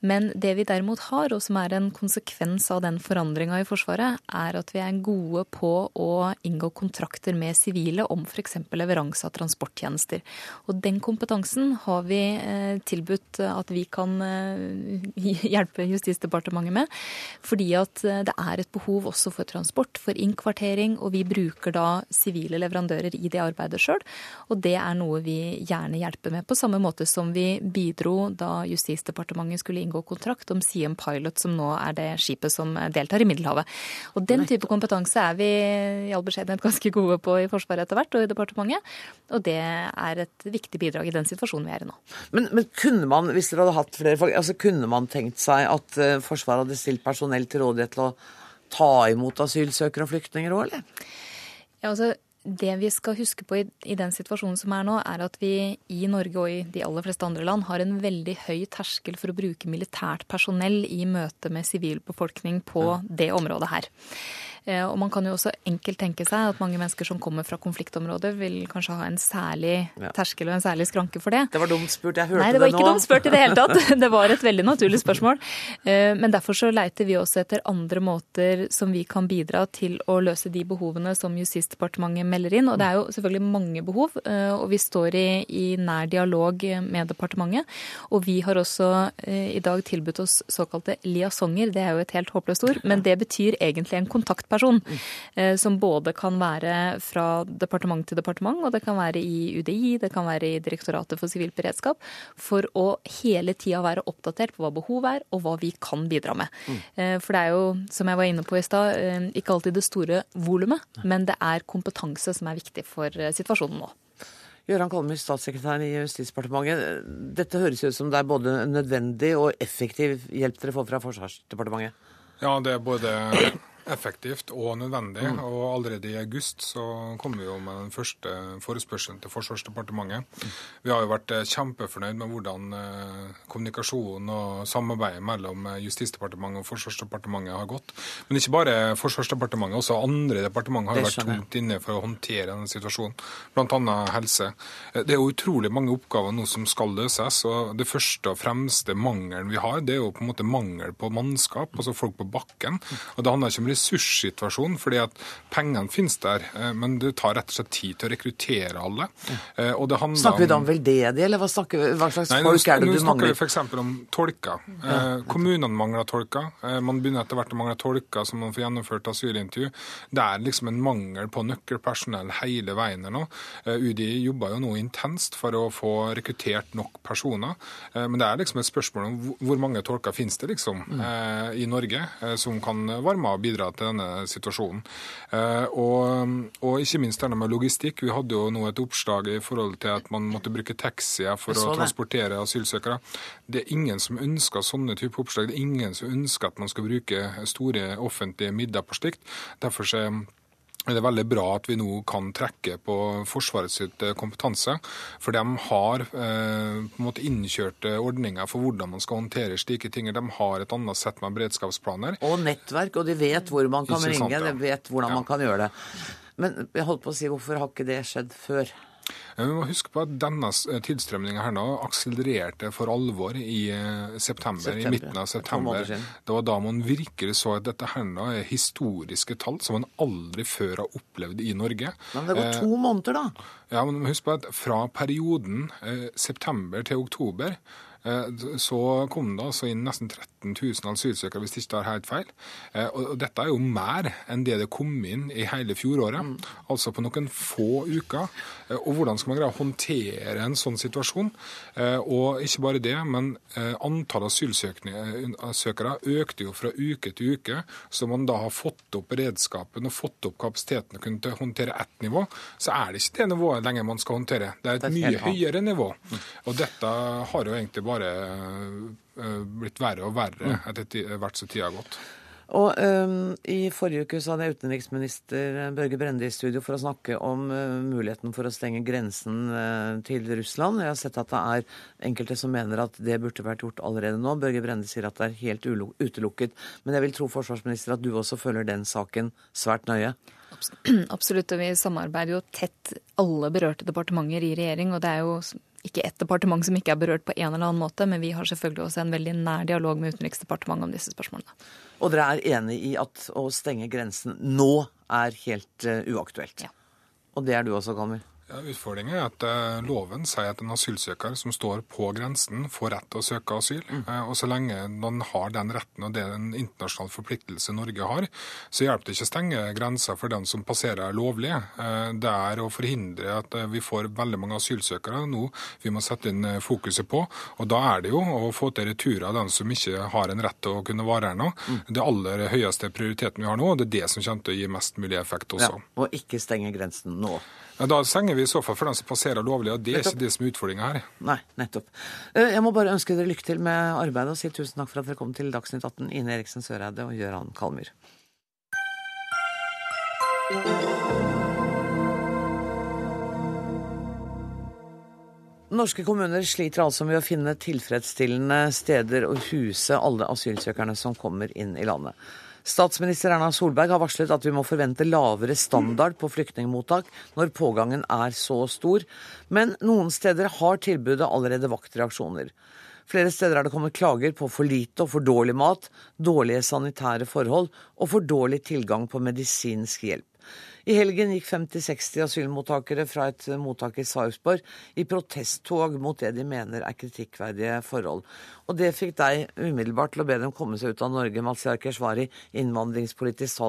Men det vi derimot har, og som er en konsekvens av den forandringa i Forsvaret, er at vi er gode på å inngå kontrakter med sivile om f.eks. leveranse av transporttjenester. Og den kompetansen har vi eh, tilbudt at vi kan eh, hjelpe Justisdepartementet med. Fordi at eh, det er et behov også for transport, for innkvartering, og vi bruker da sivile leverandører i det arbeidet sjøl. Og det er noe vi gjerne hjelper med, på samme måte som vi bidro da Justisdepartementet skulle inngå inngå kontrakt om Siem Pilot, som nå er det skipet som deltar i Middelhavet. Og Den type kompetanse er vi i all beskjedenhet ganske gode på i Forsvaret etter hvert, og i departementet. Og det er et viktig bidrag i den situasjonen vi er i nå. Men, men kunne man, hvis dere hadde hatt flere folk, altså kunne man tenkt seg at eh, Forsvaret hadde stilt personell til rådighet til å ta imot asylsøkere og flyktninger òg, eller? Ja, altså det vi skal huske på i, i, den situasjonen som er nå, er at vi i Norge og i de aller fleste andre land har en veldig høy terskel for å bruke militært personell i møte med sivilbefolkning på det området her. Eh, og man kan jo også enkelt tenke seg at mange mennesker som kommer fra konfliktområder, vil kanskje ha en særlig terskel og en særlig skranke for det. Det var dumt spurt, jeg hørte det nå. Nei, det var ikke dumt spurt i det hele tatt. Det var et veldig naturlig spørsmål. Eh, men derfor så leiter vi også etter andre måter som vi kan bidra til å løse de behovene som Justisdepartementet melder inn. Og det er jo selvfølgelig mange behov, eh, og vi står i, i nær dialog med departementet. Og vi har også i dag tilbudt oss såkalte liasonger. Det er jo et helt håpløst ord, men det betyr egentlig en kontakt kontaktperson. Mm. Som både kan være fra departement til departement, og det kan være i UDI, det kan være i Direktoratet for sivilt beredskap, for å hele tida være oppdatert på hva behovet er, og hva vi kan bidra med. Mm. For det er jo, som jeg var inne på i stad, eh, ikke alltid det store volumet, men det er kompetanse som er viktig for eh, situasjonen nå. Gøran Kolmer, statssekretær i Justisdepartementet. Dette høres ut som det er både nødvendig og effektiv hjelp dere får fra Forsvarsdepartementet? Ja, det er både effektivt og nødvendig. Mm. Og allerede i august så kom vi jo med den første forespørselen til Forsvarsdepartementet. Mm. Vi har jo vært eh, kjempefornøyd med hvordan eh, kommunikasjonen og samarbeidet mellom eh, Justisdepartementet og Forsvarsdepartementet har gått. Men ikke bare Forsvarsdepartementet, også andre departementer har jo vært tungt inne for å håndtere denne situasjonen, bl.a. helse. Det er jo utrolig mange oppgaver nå som skal løses. og Det første og fremste mangelen vi har, det er jo på en måte mangel på mannskap, altså folk på bakken. Og Det handler ikke om ressurssituasjon, fordi at pengene finnes der, eh, men det tar rett og slett tid til å rekruttere alle. Eh, snakker vi da om veldedige, eller hva, snakker, hva slags Nei, folk er det du mangler? Nå snakker vi f.eks. om tolker. Eh, kommunene mangler tolker. Man begynner etter hvert å mangle tolker som man får gjennomført asylintervju. Det er liksom en mangel på nøkkelpersonell hele veien her nå. UDI jobber jo nå intenst for å få rekruttert nok personer. Men det er liksom et spørsmål om hvor mange tolker finnes det liksom mm. i Norge som kan være med og bidra til denne situasjonen. Eh, og, og, ikke minst denne med logistikk. Vi hadde jo nå et oppslag i forhold til at man måtte bruke taxier for å transportere asylsøkere. Det er ingen som ønsker sånne type oppslag. Det er ingen som ønsker at man skal bruke store offentlige midler på slikt. Derfor så er veldig bra at vi nå kan trekke på Forsvarets eh, kompetanse. For de har eh, på en måte innkjørte ordninger for hvordan man skal håndtere slike ting. De har et annet sett med beredskapsplaner. Og nettverk, og de vet hvor man kan ringe, sant, ja. de vet hvordan ja. man kan gjøre det. Men jeg holdt på å si, hvorfor har ikke det skjedd før? Vi må huske på at denne tilstrømninga her nå akselererte for alvor i eh, september, september. i midten av september. Det var da man virkelig så at dette her nå er historiske tall som man aldri før har opplevd i Norge. Men det går to måneder, da? Ja, men husk på at fra perioden eh, september til oktober Eh, så kom det altså inn nesten 13 000 asylsøkere, hvis det ikke tar helt feil. Eh, og dette er jo mer enn det det kom inn i hele fjoråret. Mm. Altså på noen få uker. Eh, og hvordan skal man greie å håndtere en sånn situasjon? Og ikke bare det, men antallet asylsøkere økte jo fra uke til uke. Så man da har fått opp beredskapen og fått opp kapasiteten og kunne håndtere ett nivå, så er det ikke det nivået lenger man skal håndtere. Det er et mye høyere nivå. Og dette har jo egentlig bare blitt verre og verre mm. etter hvert som tida har gått. Og um, I forrige uke så hadde jeg utenriksminister Børge Brende i studio for å snakke om uh, muligheten for å stenge grensen uh, til Russland. Jeg har sett at det er enkelte som mener at det burde vært gjort allerede nå. Børge Brende sier at det er helt utelukket. Men jeg vil tro forsvarsminister at du også følger den saken svært nøye. Absolutt, og vi samarbeider jo tett alle berørte departementer i regjering. og det er jo ikke ett departement som ikke er berørt på en eller annen måte, men vi har selvfølgelig også en veldig nær dialog med Utenriksdepartementet om disse spørsmålene. Og dere er enig i at å stenge grensen nå er helt uh, uaktuelt? Ja. Og det er du også, Kalmer? Ja, Utfordringen er at uh, loven sier at en asylsøker som står på grensen, får rett til å søke asyl. Mm. Uh, og Så lenge man har den retten, og det er en internasjonal forpliktelse Norge har, så hjelper det ikke å stenge grensa for den som passerer lovlig. Uh, det er å forhindre at vi får veldig mange asylsøkere nå vi må sette inn fokuset på. Og da er det jo å få til retur av den som ikke har en rett til å kunne være her nå. Mm. Det aller høyeste prioriteten vi har nå, og det er det som kommer til å gi mest mulig effekt også. Ja, og ikke stenge grensen nå. Da senger vi i så fall for den som passerer lovlig, og det er ikke det som er utfordringa her. Nei, nettopp. Eh, jeg må bare ønske dere lykke til med arbeidet og si tusen takk for at dere kom til Dagsnytt 18, Ine Eriksen Søreide og Gøran Kalmyr. Norske kommuner sliter altså med å finne tilfredsstillende steder å huse alle asylsøkerne som kommer inn i landet. Statsminister Erna Solberg har varslet at vi må forvente lavere standard på flyktningmottak når pågangen er så stor, men noen steder har tilbudet allerede vakt reaksjoner. Flere steder er det kommet klager på for lite og for dårlig mat, dårlige sanitære forhold og for dårlig tilgang på medisinsk hjelp. I helgen gikk 50-60 asylmottakere fra et mottak i Sarpsborg i protesttog mot det de mener er kritikkverdige forhold. Og det fikk deg umiddelbart til å be dem komme seg ut av Norge, Mazyar Keshvari, innvandringspolitisk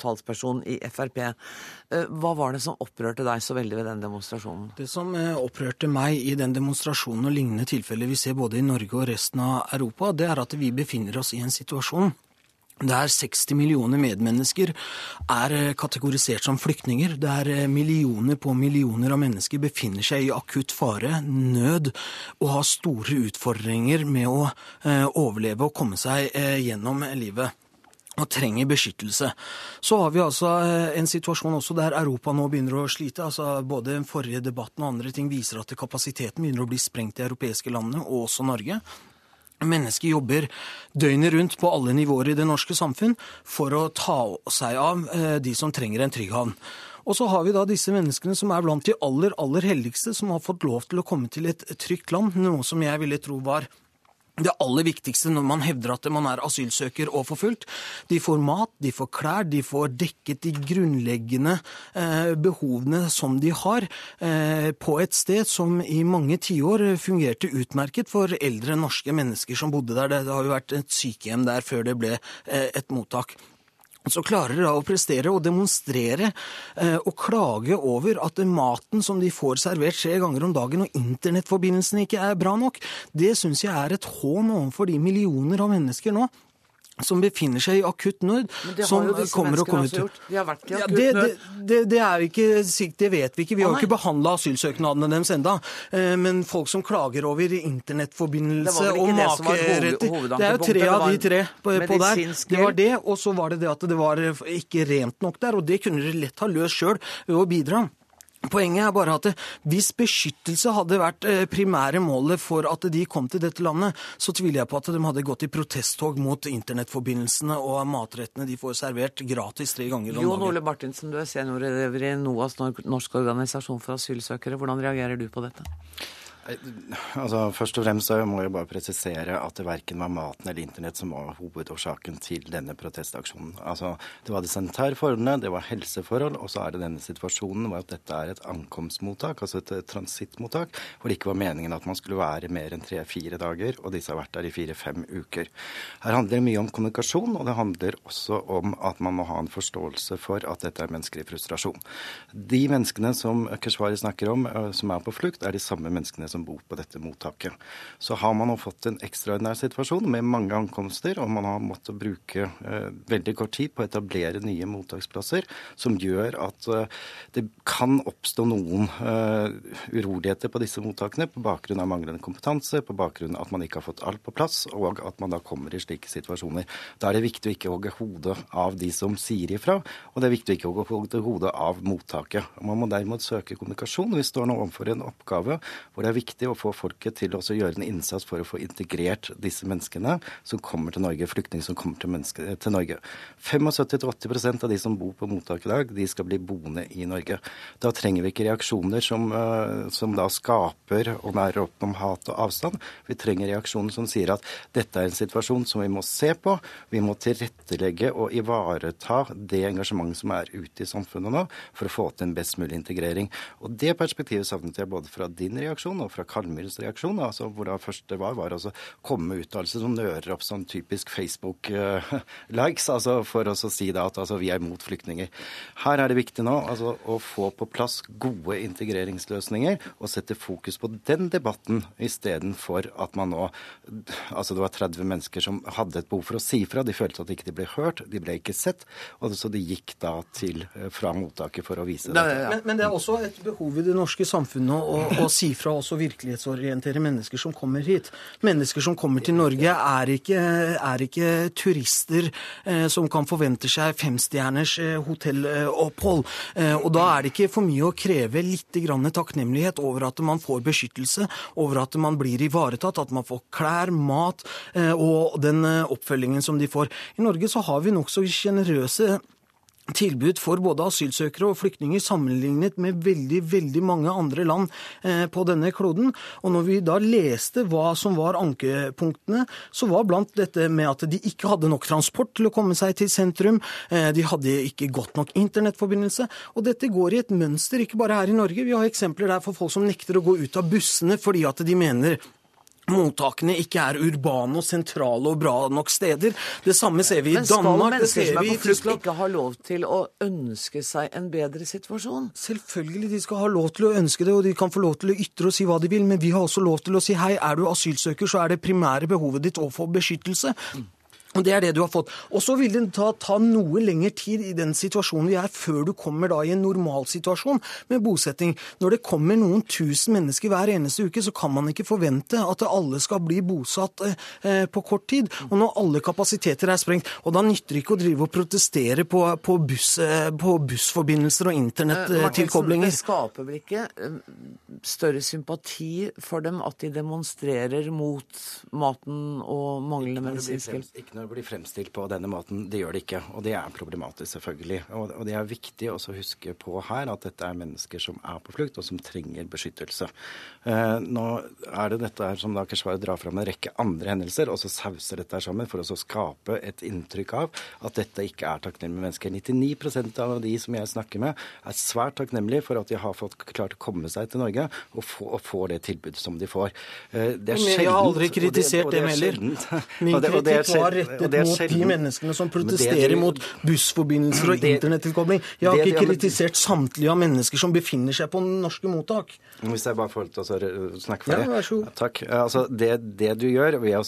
talsperson i Frp. Eh, hva var det som opprørte deg så veldig ved den demonstrasjonen? Det som eh, opprørte meg i den demonstrasjonen og lignende tilfeller vi ser både i Norge og resten av Europa, det er at vi befinner oss i en situasjon der 60 millioner medmennesker er eh, kategorisert som flyktninger. Der eh, millioner på millioner av mennesker befinner seg i akutt fare, nød, og har store utfordringer med å eh, overleve og komme seg gjennom livet. og trenger beskyttelse. Så har vi altså en situasjon også der Europa nå begynner å slite. altså Både den forrige debatten og andre ting viser at kapasiteten begynner å bli sprengt i europeiske landene, og også Norge. Mennesker jobber døgnet rundt på alle nivåer i det norske samfunn for å ta seg av eh, de som trenger en trygg havn. Og så har vi da disse menneskene som er blant de aller, aller heldigste, som har fått lov til å komme til et trygt land, noe som jeg ville tro var det aller viktigste når man hevder at man er asylsøker og forfulgt. De får mat, de får klær, de får dekket de grunnleggende eh, behovene som de har, eh, på et sted som i mange tiår fungerte utmerket for eldre norske mennesker som bodde der. Det har jo vært et sykehjem der før det ble eh, et mottak så klarer de da å prestere og demonstrere eh, og klage over at maten som de får servert tre ganger om dagen og internettforbindelsen ikke er bra nok, det syns jeg er et hån overfor de millioner av mennesker nå som befinner seg i akutt nød. som kommer og kommer menneskene. De har vært i akutt ja, det. Det, det, er ikke, det vet vi ikke. Vi har ikke behandla asylsøknadene deres enda. Eh, men folk som klager over internettforbindelse og makeretter Det er jo tre av de tre på, på der. Det var det, og så var det det at det var ikke rent nok der. Og det kunne dere lett ha løst sjøl ved å bidra. Poenget er bare at hvis beskyttelse hadde vært eh, primære målet for at de kom til dette landet, så tviler jeg på at de hadde gått i protesttog mot internettforbindelsene og matrettene de får servert gratis tre ganger om dagen. Jon Ole Martinsen, du er seniorelever i NOAS, Norsk organisasjon for asylsøkere. Hvordan reagerer du på dette? Altså, Først og fremst så må jeg bare presisere at det verken var maten eller internett som var hovedårsaken til denne protestaksjonen. Altså, Det var de sanitære forholdene, det var helseforhold, og så er det denne situasjonen hvor dette er et ankomstmottak, altså et transittmottak, hvor det ikke var meningen at man skulle være mer enn tre-fire dager, og disse har vært der i fire-fem uker. Her handler det mye om kommunikasjon, og det handler også om at man må ha en forståelse for at dette er menneskelig frustrasjon. De menneskene som Keshvari snakker om, som er på flukt, er de samme menneskene som bor på dette mottaket. Så har man nå fått en ekstraordinær situasjon med mange ankomster, og man har måttet bruke eh, veldig kort tid på å etablere nye mottaksplasser, som gjør at eh, det kan oppstå noen eh, uroligheter på disse mottakene på bakgrunn av manglende kompetanse, på bakgrunn av at man ikke har fått alt på plass, og at man da kommer i slike situasjoner. Da er det viktig å ikke hogge hodet av de som sier ifra, og det er viktig å ikke hogge hodet av mottaket. Man må derimot søke kommunikasjon. Vi står nå overfor en oppgave hvor det er viktig å få folket til å gjøre en innsats for å få integrert disse menneskene som kommer til Norge, flyktninger som kommer til, til Norge. 75-80 av de som bor på mottak i dag, de skal bli boende i Norge. Da trenger vi ikke reaksjoner som, eh, som da skaper og nærer opp om hat og avstand. Vi trenger reaksjoner som sier at dette er en situasjon som vi må se på. Vi må tilrettelegge og ivareta det engasjementet som er ute i samfunnet nå, for å få til en best mulig integrering. Og Det perspektivet savnet jeg både fra din reaksjon og fra Kalmyrs reaksjon. Altså, hvor det første var, var å komme med uttalelser som nører opp sånn typisk Facebook-likes, altså for å si da at altså, vi er mot flyktninger. Her er det viktig nå altså, å få på plass gode integreringsløsninger og sette fokus på den debatten istedenfor at man nå Altså det var 30 mennesker som hadde et behov for å si fra. De følte at de ikke ble hørt, de ble ikke sett. og Så de gikk da til eh, fra mottaket for å vise det. Men, men, det er også et behov i det norske samfunnet å, å si fra også virkelig virkelighetsorientere mennesker som kommer hit. Mennesker som kommer til Norge, er ikke, er ikke turister eh, som kan forvente seg femstjerners eh, hotellopphold. Eh, og da er det ikke for mye å kreve litt takknemlighet over at man får beskyttelse, over at man blir ivaretatt, at man får klær, mat eh, og den eh, oppfølgingen som de får. I Norge så har vi nokså sjenerøse tilbud for både asylsøkere og flyktninger sammenlignet med veldig veldig mange andre land eh, på denne kloden. Og når vi da leste hva som var ankepunktene, så var blant dette med at de ikke hadde nok transport til å komme seg til sentrum, eh, de hadde ikke godt nok internettforbindelse. Og dette går i et mønster, ikke bare her i Norge. Vi har eksempler der for folk som nekter å gå ut av bussene fordi at de mener mottakene ikke er urbane og sentrale og bra nok steder. Det samme ser vi i Danmark. Men skal mennesker som er på flukt ikke ha lov til å ønske seg en bedre situasjon? Selvfølgelig de skal ha lov til å ønske det, og de kan få lov til å ytre og si hva de vil. Men vi har også lov til å si hei, er du asylsøker, så er det primære behovet ditt å få beskyttelse. Og Det er det du har fått. Og så vil det ta, ta, noe lengre tid i den situasjonen vi er, før du kommer da i en normalsituasjon med bosetting. Når det kommer noen tusen mennesker hver eneste uke, så kan man ikke forvente at alle skal bli bosatt eh, på kort tid. Og når alle kapasiteter er sprengt. Og da nytter det ikke å drive og protestere på, på, buss, eh, på bussforbindelser og internettilkoblinger. Eh, det skaper vel ikke eh, større sympati for dem at de demonstrerer mot maten og manglende medisinsk hjelp? Når det blir fremstilt på denne måten. Det gjør det ikke, og det er problematisk, selvfølgelig. Og, og det er viktig også å huske på her at dette er mennesker som er på flukt, og som trenger beskyttelse. Eh, nå er det dette her som da Keshvar drar fram en rekke andre hendelser, og så sauser dette her sammen for å skape et inntrykk av at dette ikke er takknemlige mennesker. 99% av de som jeg snakker med, er svært takknemlige for at de har fått klart å komme seg til Norge og få, og få det tilbudet som de får. Eh, det er sjeldent. Jeg har aldri kritisert det, heller. Min kritikk var rettet mot de menneskene som protesterer mot bussforbindelser og internettilkobling. Jeg har ikke kritisert samtlige av mennesker som befinner seg på norske mottak. Hvis jeg bare får lov til å snakke for ja, det. Vær så god. Takk. Altså, det, det, du gjør ved å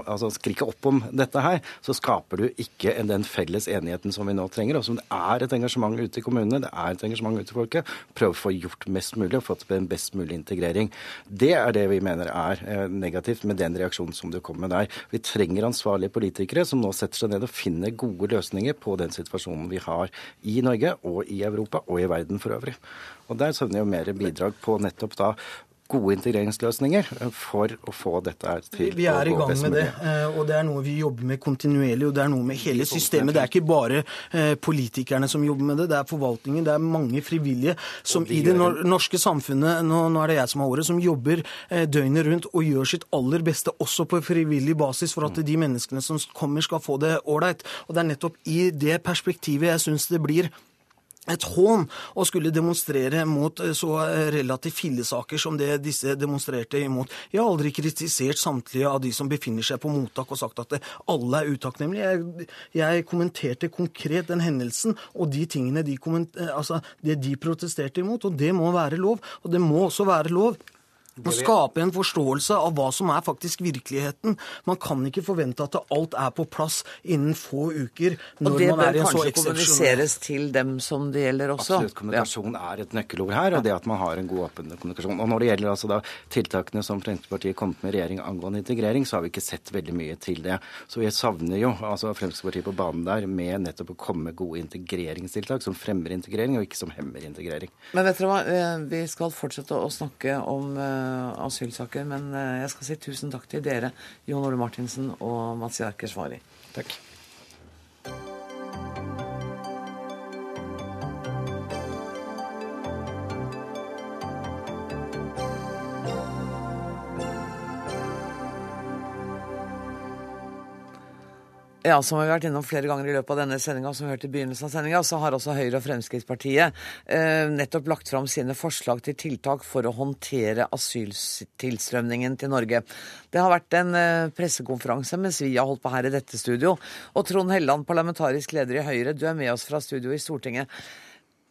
altså, skrike opp om dette her, så skaper du ikke den felles enigheten som vi nå trenger. Og som det er et engasjement ute i kommunene, det er et engasjement ute i folket. Prøve å få gjort mest mulig og fått en best mulig integrering. Det er det vi mener er eh, negativt med den reaksjonen som du kom med der. Vi trenger ansvarlige politikere som nå setter seg ned og finner gode løsninger på den situasjonen vi har i Norge og i Europa og i verden for øvrig. Og Der savner jeg jo mer bidrag på nettopp da gode integreringsløsninger for å få dette til Vi er i gang med det, eh, og det er noe vi jobber med kontinuerlig. og Det er noe med hele systemet. Det er ikke bare eh, politikerne som jobber med det, det er forvaltningen. Det er mange frivillige som i det norske samfunnet, nå, er det jeg som har ordet, som jobber eh, døgnet rundt og gjør sitt aller beste, også på frivillig basis, for at de menneskene som kommer, skal få det ålreit. Og det er nettopp i det perspektivet jeg syns det blir et hån å skulle demonstrere mot eh, så eh, relativt fillesaker som det disse demonstrerte imot. Jeg har aldri kritisert samtlige av de som befinner seg på mottak og sagt at alle er utakknemlige. Jeg, jeg, kommenterte konkret den hendelsen og de tingene de, eh, altså, det de protesterte imot, og det må være lov. Og det må også være lov å skape en forståelse av hva som er faktisk virkeligheten. Man kan ikke forvente at alt er på plass innen få uker. og det bør kanskje kommuniseres til dem som det gjelder også? Absolutt. Kommunikasjon ja. er et nøkkelord her, og det at man har en god åpen kommunikasjon. Og Når det gjelder altså da tiltakene som Fremskrittspartiet kom med i regjering angående integrering, så har vi ikke sett veldig mye til det. Så vi savner jo altså Fremskrittspartiet på banen der med nettopp å komme med gode integreringstiltak som fremmer integrering, og ikke som hemmer integrering. Men vet dere hva, eh, vi skal fortsette å snakke om Eh, asylsaker. Men eh, jeg skal si tusen takk til dere, Jon Ole Martinsen og Mats Jarker Svari. Takk. Ja, som vi har vært innom flere ganger i løpet av denne sendinga, som vi hørte i begynnelsen av sendinga, så har også Høyre og Fremskrittspartiet eh, nettopp lagt fram sine forslag til tiltak for å håndtere asyltilstrømningen til Norge. Det har vært en eh, pressekonferanse mens vi har holdt på her i dette studio. Og Trond Helleland, parlamentarisk leder i Høyre, du er med oss fra studio i Stortinget.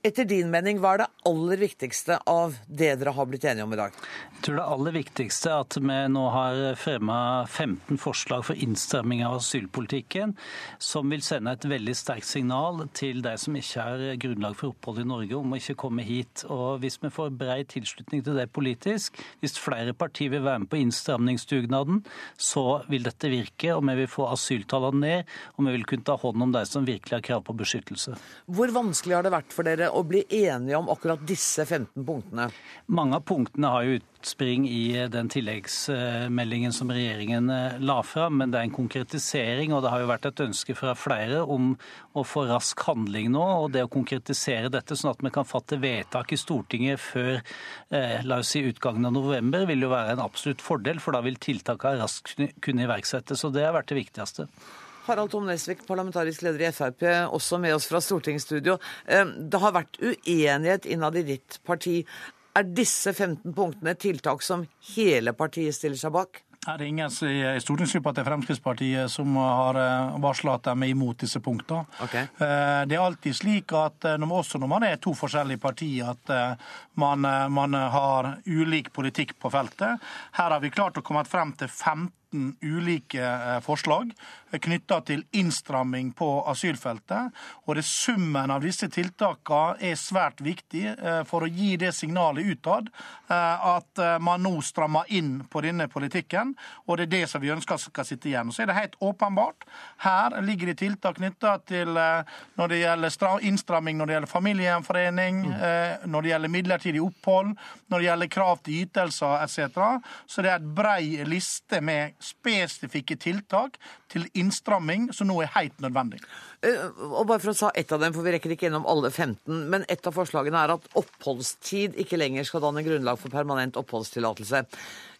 Etter din mening, hva er det aller viktigste av det dere har blitt enige om i dag? Jeg tror det aller viktigste er at vi nå har fremma 15 forslag for innstramming av asylpolitikken, som vil sende et veldig sterkt signal til de som ikke har grunnlag for opphold i Norge, om å ikke komme hit. Og Hvis vi får bred tilslutning til det politisk, hvis flere partier vil være med på innstramningsdugnaden, så vil dette virke, og vi vil få asyltallene ned, og vi vil kunne ta hånd om de som virkelig har krav på beskyttelse. Hvor vanskelig har det vært for dere å bli enige om akkurat disse 15 punktene? Mange av punktene har jo utspring i den tilleggsmeldingen som regjeringen eh, la fram, men det er en konkretisering. og Det har jo vært et ønske fra flere om å få rask handling nå. og Det å konkretisere dette sånn at vi kan fatte vedtak i Stortinget før eh, la oss si, utgangen av november, vil jo være en absolutt fordel, for da vil tiltakene raskt kunne iverksettes. og Det har vært det viktigste. Harald Tom Nesvik, parlamentarisk leder i Frp, også med oss fra stortingsstudio. Eh, det har vært uenighet innad i ditt parti. Er disse 15 punktene tiltak som hele partiet stiller seg bak? Er det ingen i stortingsgruppa til Fremskrittspartiet som har eh, varsla at de er imot disse punktene. Okay. Eh, det er alltid slik at også når man er to forskjellige partier, at man, man har ulik politikk på feltet. Her har vi klart å komme frem til 15 15 ulike eh, forslag knytta til innstramming på asylfeltet. Og det summen av disse tiltakene er svært viktig eh, for å gi det signalet utad at man nå strammer inn på denne politikken. Og det er det som vi ønsker skal sitte igjen. Så er det helt åpenbart. Her ligger det tiltak knytta til når det gjelder innstramming når det gjelder familiegjenforening, mm. når det gjelder midlertidig opphold, når det gjelder krav til ytelser etc. Så det er et brei liste med spesifikke tiltak til innstramming som nå er helt nødvendig. Eh, og bare for å ta ett av dem, for Vi rekker ikke gjennom alle 15. Men et av forslagene er at oppholdstid ikke lenger skal danne grunnlag for permanent oppholdstillatelse.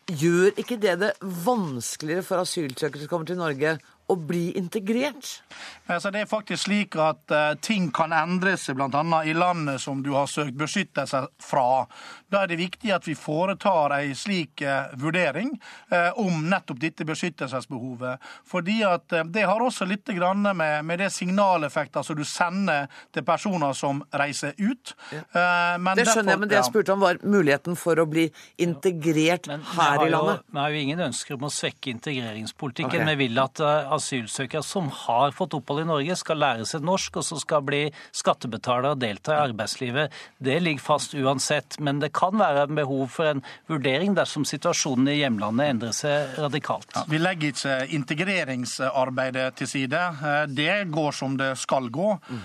Gjør ikke det det vanskeligere for asylsøkere som kommer til Norge å bli integrert? Altså, det er faktisk slik at uh, ting kan endre seg, bl.a. i landet som du har søkt beskyttelse fra. Da er det viktig at vi foretar en slik uh, vurdering uh, om nettopp dette beskyttelsesbehovet. Fordi at Det har også litt med, med det signaleffekten som du sender til personer som reiser ut. Ja. det skjønner jeg, men det jeg spurte om var muligheten for å bli integrert men, her i landet. Vi har jo ingen ønsker om å svekke integreringspolitikken. Okay. Vi vil at asylsøkere som har fått opphold i Norge, skal lære seg norsk og så skal bli skattebetalere og delta i arbeidslivet. Det ligger fast uansett. Men det kan være behov for en vurdering dersom situasjonen i hjemlandet endrer seg radikalt. Ja, vi legger ikke integreringsarbeidet til side. Eh, det går som det skal gå. Mm.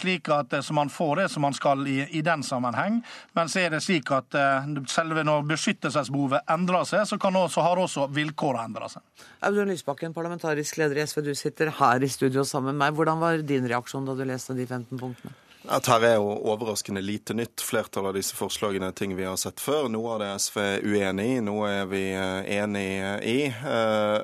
Slik at så man får det som man skal i, i den sammenheng. Men så er det slik at eh, selve når beskyttelsesbehovet endrer seg, så også, har også vilkårene endra seg. Audun Lysbakken, parlamentarisk politisk leder i SV, du sitter her i studio sammen med meg. Hvordan var din reaksjon da du leste de 15 punktene? At her er jo overraskende lite nytt. Flertallet av disse forslagene er ting vi har sett før. Noe av det er SV uenig i, noe er vi eh, enig i. Eh,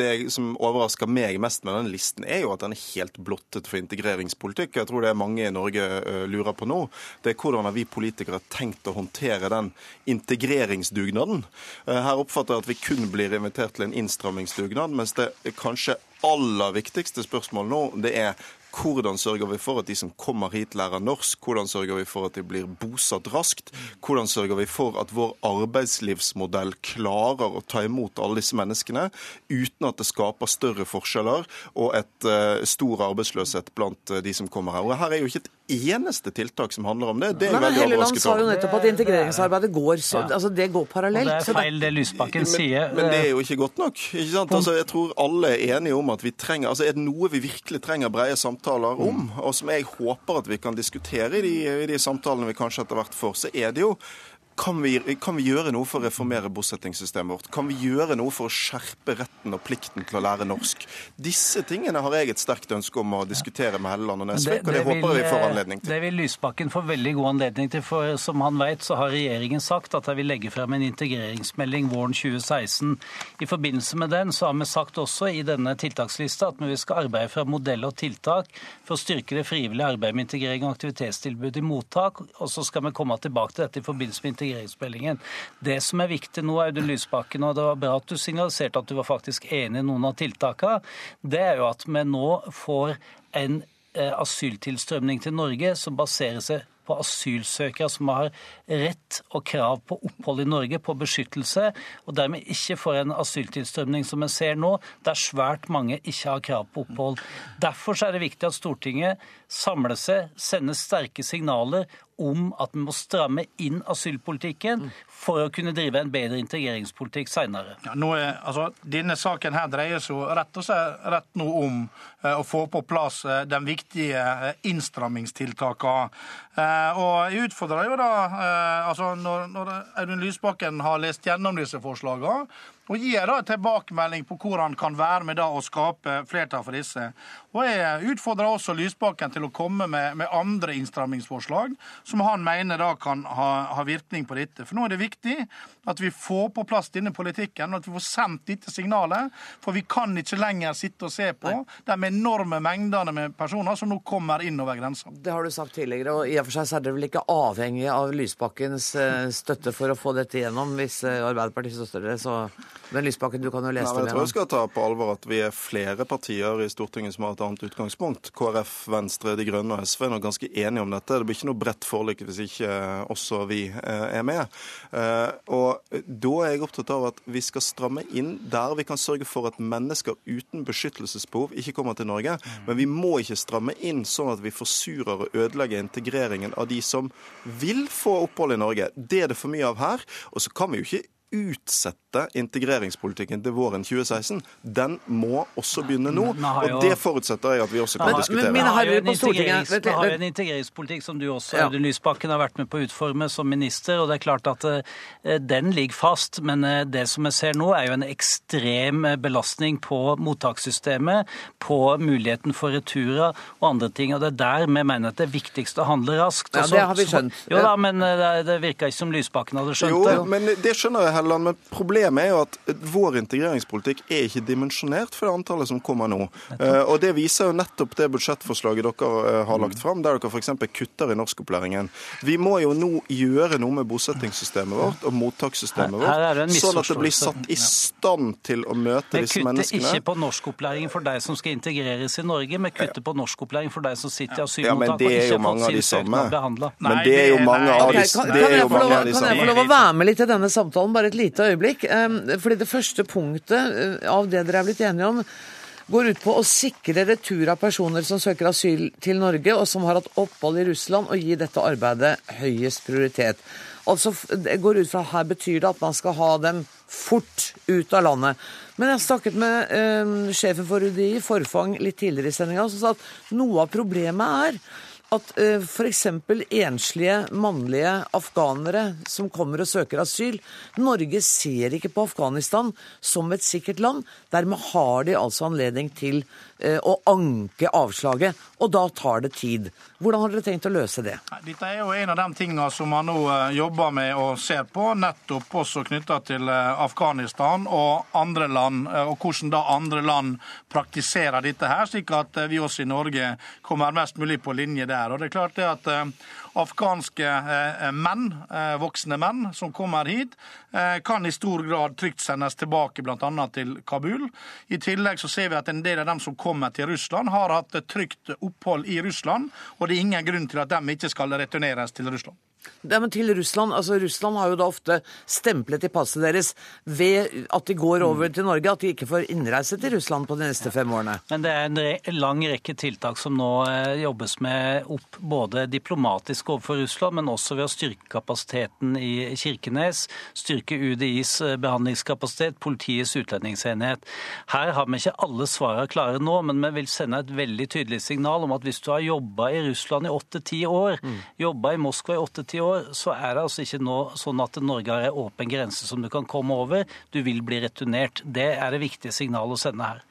det som overrasker meg mest med denne listen, er jo at den er helt blottet for integreringspolitikk. Jeg tror det er mange i Norge eh, lurer på nå. Det er hvordan har vi politikere tenkt å håndtere den integreringsdugnaden. Her oppfatter jeg at vi kun blir invitert til en innstrammingsdugnad, mens det kanskje aller viktigste spørsmålet nå, det er hvordan sørger vi for at de som kommer hit, lærer norsk? Hvordan sørger vi for at de blir bosatt raskt? Hvordan sørger vi for at vår arbeidslivsmodell klarer å ta imot alle disse menneskene uten at det skaper større forskjeller og et uh, stor arbeidsløshet blant uh, de som kommer her? Og Her er jo ikke et eneste tiltak som handler om det. Det er Men veldig Helleland sa jo nettopp at integreringsarbeidet går, så, ja. altså det går parallelt. Og det er feil det Lysbakken sier. Men, men, det er jo ikke godt nok. ikke sant? Altså, jeg tror alle er enige om at vi trenger altså Er det noe vi virkelig trenger brede samtaler om, og som jeg håper at vi kan diskutere i de, i de samtalene vi kanskje etter hvert får, så er det jo kan vi, kan vi, gjøre noe for å reformere bosettingssystemet vårt? Kan vi gjøre noe for å skjerpe retten og plikten til å lære norsk? Disse tingene har jeg et sterkt ønske om å diskutere med Helleland og Nesvik, og det, det håper jeg vi får anledning til. Det vil Lysbakken få veldig god anledning til, for som han vet, så har regjeringen sagt at de vil legge frem en integreringsmelding våren 2016. I forbindelse med den så har vi sagt også i denne tiltakslista at vi skal arbeide fra modell og tiltak for å styrke det frivillige arbeidet med integrering og aktivitetstilbud i mottak, og så skal vi komme tilbake til dette i forbindelse med integrering integreringsmeldingen. Det som er viktig nå, Audun Lysbakken, og det var bra at du signaliserte at du var faktisk enig i noen av tiltakene, det er jo at vi nå får en eh, asyltilstrømning til Norge som baserer seg på asylsøkere som har rett og krav på opphold i Norge, på beskyttelse, og dermed ikke får en asyltilstrømning som vi ser nå, der svært mange ikke har krav på opphold. Derfor er det viktig at Stortinget samler seg, sender sterke signaler om at vi må stramme inn asylpolitikken for å kunne drive en bedre integreringspolitikk seinere. Ja, altså, denne saken her dreier seg rett og slett rett nå om eh, å få på plass eh, de viktige eh. Eh, og jeg utfordrer jo da eh, altså Når, når Audun Lysbakken har lest gjennom disse forslagene, og gir da tilbakemelding på hvor han kan være med da å skape flertall for disse. Og Jeg utfordrer også Lysbakken til å komme med, med andre innstrammingsforslag som han mener da kan ha, ha, virkning på dette. For Nå er det viktig at vi får på plass denne politikken, og at vi får sendt dette signalet. For vi kan ikke lenger sitte og se på de enorme mengdene med personer som nå kommer inn over grensa. Det har du sagt tidligere, og i og for seg er dere vel ikke avhengig av Lysbakkens eh, støtte for å få dette igjennom. Hvis eh, Arbeiderpartiet støtter det, så Men Lysbakken, du kan jo lese Nei, men det. jeg tror jeg skal ta på alvor at vi er flere partier i Stortinget som har et annet utgangspunkt. KrF, Venstre, De Grønne og SV er nå ganske enige om dette. Det blir ikke noe bredt forlik hvis ikke også vi eh, er med. Eh, Og da er jeg opptatt av at vi skal stramme inn der vi kan sørge for at mennesker uten beskyttelsesbehov ikke kommer til Norge. Men vi må ikke stramme inn sånn at vi forsurer og ødelegger integreringen av de som vil få opphold i Norge. Det er det for mye av her. Og så kan vi jo ikke utsette integreringspolitikken til våren 2016. Den må også begynne nå. Jo- Og det forutsetter jeg at vi også kan diskutere. Men, men, vi har jo en integreringspolitikk som du også, Ja. Audun Lysbakken, har vært med på å utforme som minister. og det er klart at eh, Den ligger fast, men eh, det som jeg ser nå, er jo en ekstrem eh, belastning på mottakssystemet, på muligheten for returer og andre ting. og Det er der vi mener at det er viktigst å handle raskt. Ja, det har vi så- skjønt. Jo da, men det, virka ikke som Lysbakken hadde skjønt Jo, det. men det skjønner jeg, Helleland. Men problemet er jo at vår integreringspolitikk er ikke dimensjonert for det antallet som kommer nå. Eh, Og det viser jo nettopp det budsjettforslaget dere eh, har lagt fram, der dere f.eks. kutter i norskopplæringen. Vi må jo nå gjøre noe med bosettingssystemet vårt og mottakssystemet vårt, sånn at det blir satt i stand til å møte disse Vi disse kutter ikke på norskopplæringen for de som skal integreres i Norge, vi kutter på norskopplæring for de som sitter i asylmottak og ikke har fått sin søknad behandla. Men det er jo mange av de samme. kan, jeg få lov å være med litt i denne samtalen, bare et lite øyeblikk? Fordi det første punktet uh, av det dere er blitt enige om, går ut på å sikre retur av personer som søker asyl til Norge, og som har hatt opphold i Russland, og gi dette arbeidet høyest prioritet. Altså, det går ut fra Her betyr det at man skal ha dem fort ut av landet. Men jeg snakket med eh, sjefen for UDI, Forfang, litt tidligere i sendinga, som sa at noe av problemet er at uh, f.eks. enslige mannlige afghanere som kommer og søker asyl Norge ser ikke på Afghanistan som et sikkert land. Dermed har de altså anledning til eh, å anke avslaget, og da tar det tid. Hvordan har dere tenkt å løse det? Dette er jo en av de tingene som man nå eh, jobber med og ser på, nettopp også knytta til eh, Afghanistan og andre land, eh, og hvordan da andre land praktiserer dette her, slik at eh, vi også i Norge kommer mest mulig på linje der. Og det er klart det at eh, Afghanske eh, menn, eh, voksne menn som kommer hit, eh, kan i stor grad trygt sendes tilbake bl.a. til Kabul. I tillegg så ser vi at en del av dem som kommer til Russland, har hatt trygt opphold i Russland, og det er ingen grunn til at de ikke skal returneres til Russland. Ja, men til Russland, altså Russland har jo da ofte stemplet i passet deres ved at de går over til Norge, at de ikke får innreise til Russland på de neste fem årene. Men det er en re- lang rekke tiltak som nå eh, jobbes med opp både diplomatisk overfor Russland, men også ved å styrke kapasiteten i Kirkenes, styrke UDIs eh, behandlingskapasitet, politiets utlendingsenhet. Her har vi ikke alle svarene klare nå, men vi vil sende et veldig tydelig signal om at hvis du har jobba i Russland i åtte-ti år, jobba i Moskva i åtte-ti år, så er det altså ikke nå sånn at Norge har en åpen grense som du kan komme over. Du vil bli returnert. Det er det viktige signalet å sende her.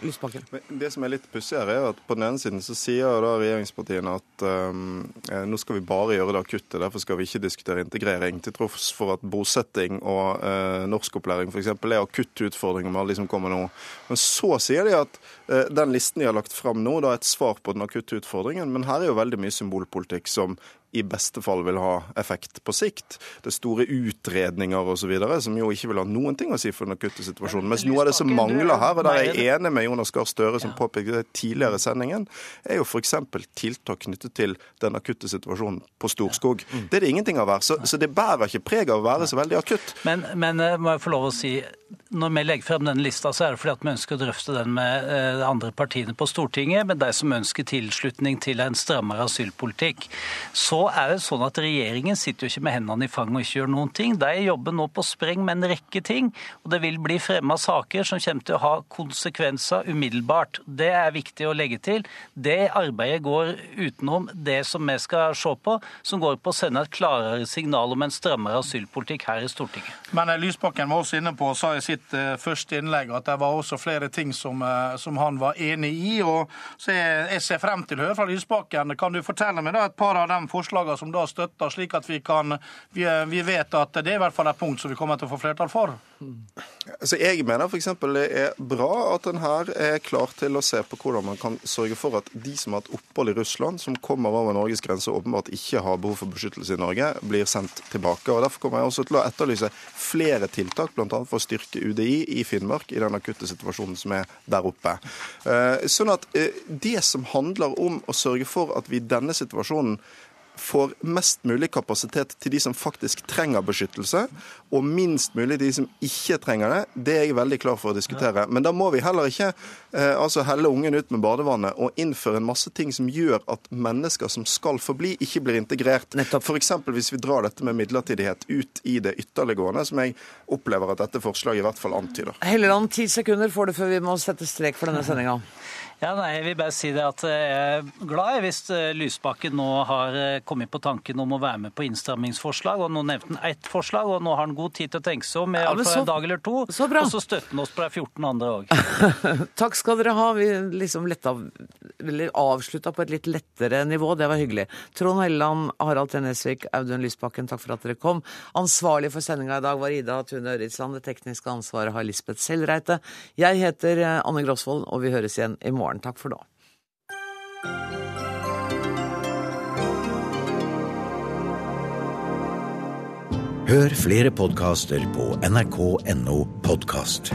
Men Det som er litt pussig her, er at på den ene siden så sier da regjeringspartiene at um, nå skal vi bare gjøre det akutte, derfor skal vi ikke diskutere integrering. Til tross for at bosetting og uh, norskopplæring f.eks. er akutte utfordringer med alle de som kommer nå. Men så sier de at uh, den listen de har lagt fram nå, da er et svar på den akutte utfordringen. Men her er jo veldig mye symbolpolitikk som i beste fall vil ha effekt på sikt. Det er store utredninger osv. som jo ikke vil ha noen ting å si for den akutte situasjonen. Mens noe av det som mangler her, og der er jeg enig med Jonas Gahr Støre, som påpekte det tidligere i sendingen, er jo f.eks. tiltak knyttet til den akutte situasjonen på Storskog. Det er det ingenting av her. Så, så det bærer ikke preg av å være så veldig akutt. Men, men eh, må jeg få lov å si, når vi legger frem denne lista, så er det fordi at vi ønsker å drøfte den med eh, de andre partiene på Stortinget, med de som ønsker tilslutning til en strammere asylpolitikk. Så er det sånn at regjeringen sitter jo ikke med hendene i fanget og ikke gjør noen ting. De jobber nå på spreng med en rekke ting, og det vil bli fremma saker som kommer til å ha konsekvenser umiddelbart. Det er viktig å legge til. Det arbeidet går utenom det som vi skal se på, som går på å sende et klarere signal om en strammere asylpolitikk her i Stortinget. Men eh, Lysbakken var også inne på og sa i sitt eh, første innlegg at det var også flere ting som, eh, som han var enig i. og så jeg, jeg ser frem til å høre fra Lysbakken. Kan du fortelle meg da et par av de forslagene som da støtter, slik at vi kan vi, eh, vi vet at det er i hvert fall et punkt som vi kommer til å få flertall for? Altså, jeg mener f.eks. det er bra at en her er klar til å se på hvordan man kan sørge for at de som har hatt opphold i Russland, som kommer over Norges grense og åpenbart ikke har behov for beskyttelse i Norge, blir sendt tilbake. og Derfor kommer jeg også til å etterlyse flere tiltak, bl.a. for å styrke UDI i Finnmark i den akutte situasjonen som er der oppe. Sånn at det som handler om å sørge for at vi i denne situasjonen får mest mulig kapasitet til de som faktisk trenger beskyttelse, og minst mulig til de som ikke trenger det, det er jeg veldig klar for å diskutere. Men da må vi heller ikke eh, altså helle ungen ut med badevannet og innføre en masse ting som gjør at mennesker som skal forbli, ikke blir integrert. F.eks. hvis vi drar dette med midlertidighet ut i det ytterliggående, som jeg opplever at dette forslaget i hvert fall antyder. Helleland, ti sekunder får du før vi må sette strek for denne sendinga. Ja, nei, Jeg vil bare si det at jeg er glad hvis eh, Lysbakken nå har eh, kommet på tanken om å være med på innstrammingsforslag. og Nå nevnte han ett forslag, og nå har han god tid til å tenke seg om i ja, så, en dag eller to. Så og så støtter han oss på de 14 andre òg. Takk skal dere ha. Vi liksom avslutta på et litt lettere nivå. Det var hyggelig. Trond Helleland, Harald T. Nesvik, Audun Lysbakken, takk for at dere kom. Ansvarlig for sendinga i dag var Ida Tune Øritsland. Det tekniske ansvaret har Lisbeth Sellreite. Jeg heter eh, Anne Grosvold, og vi høres igjen i morgen morgen. Takk for nå. Hør flere podkaster på nrk.no podkast.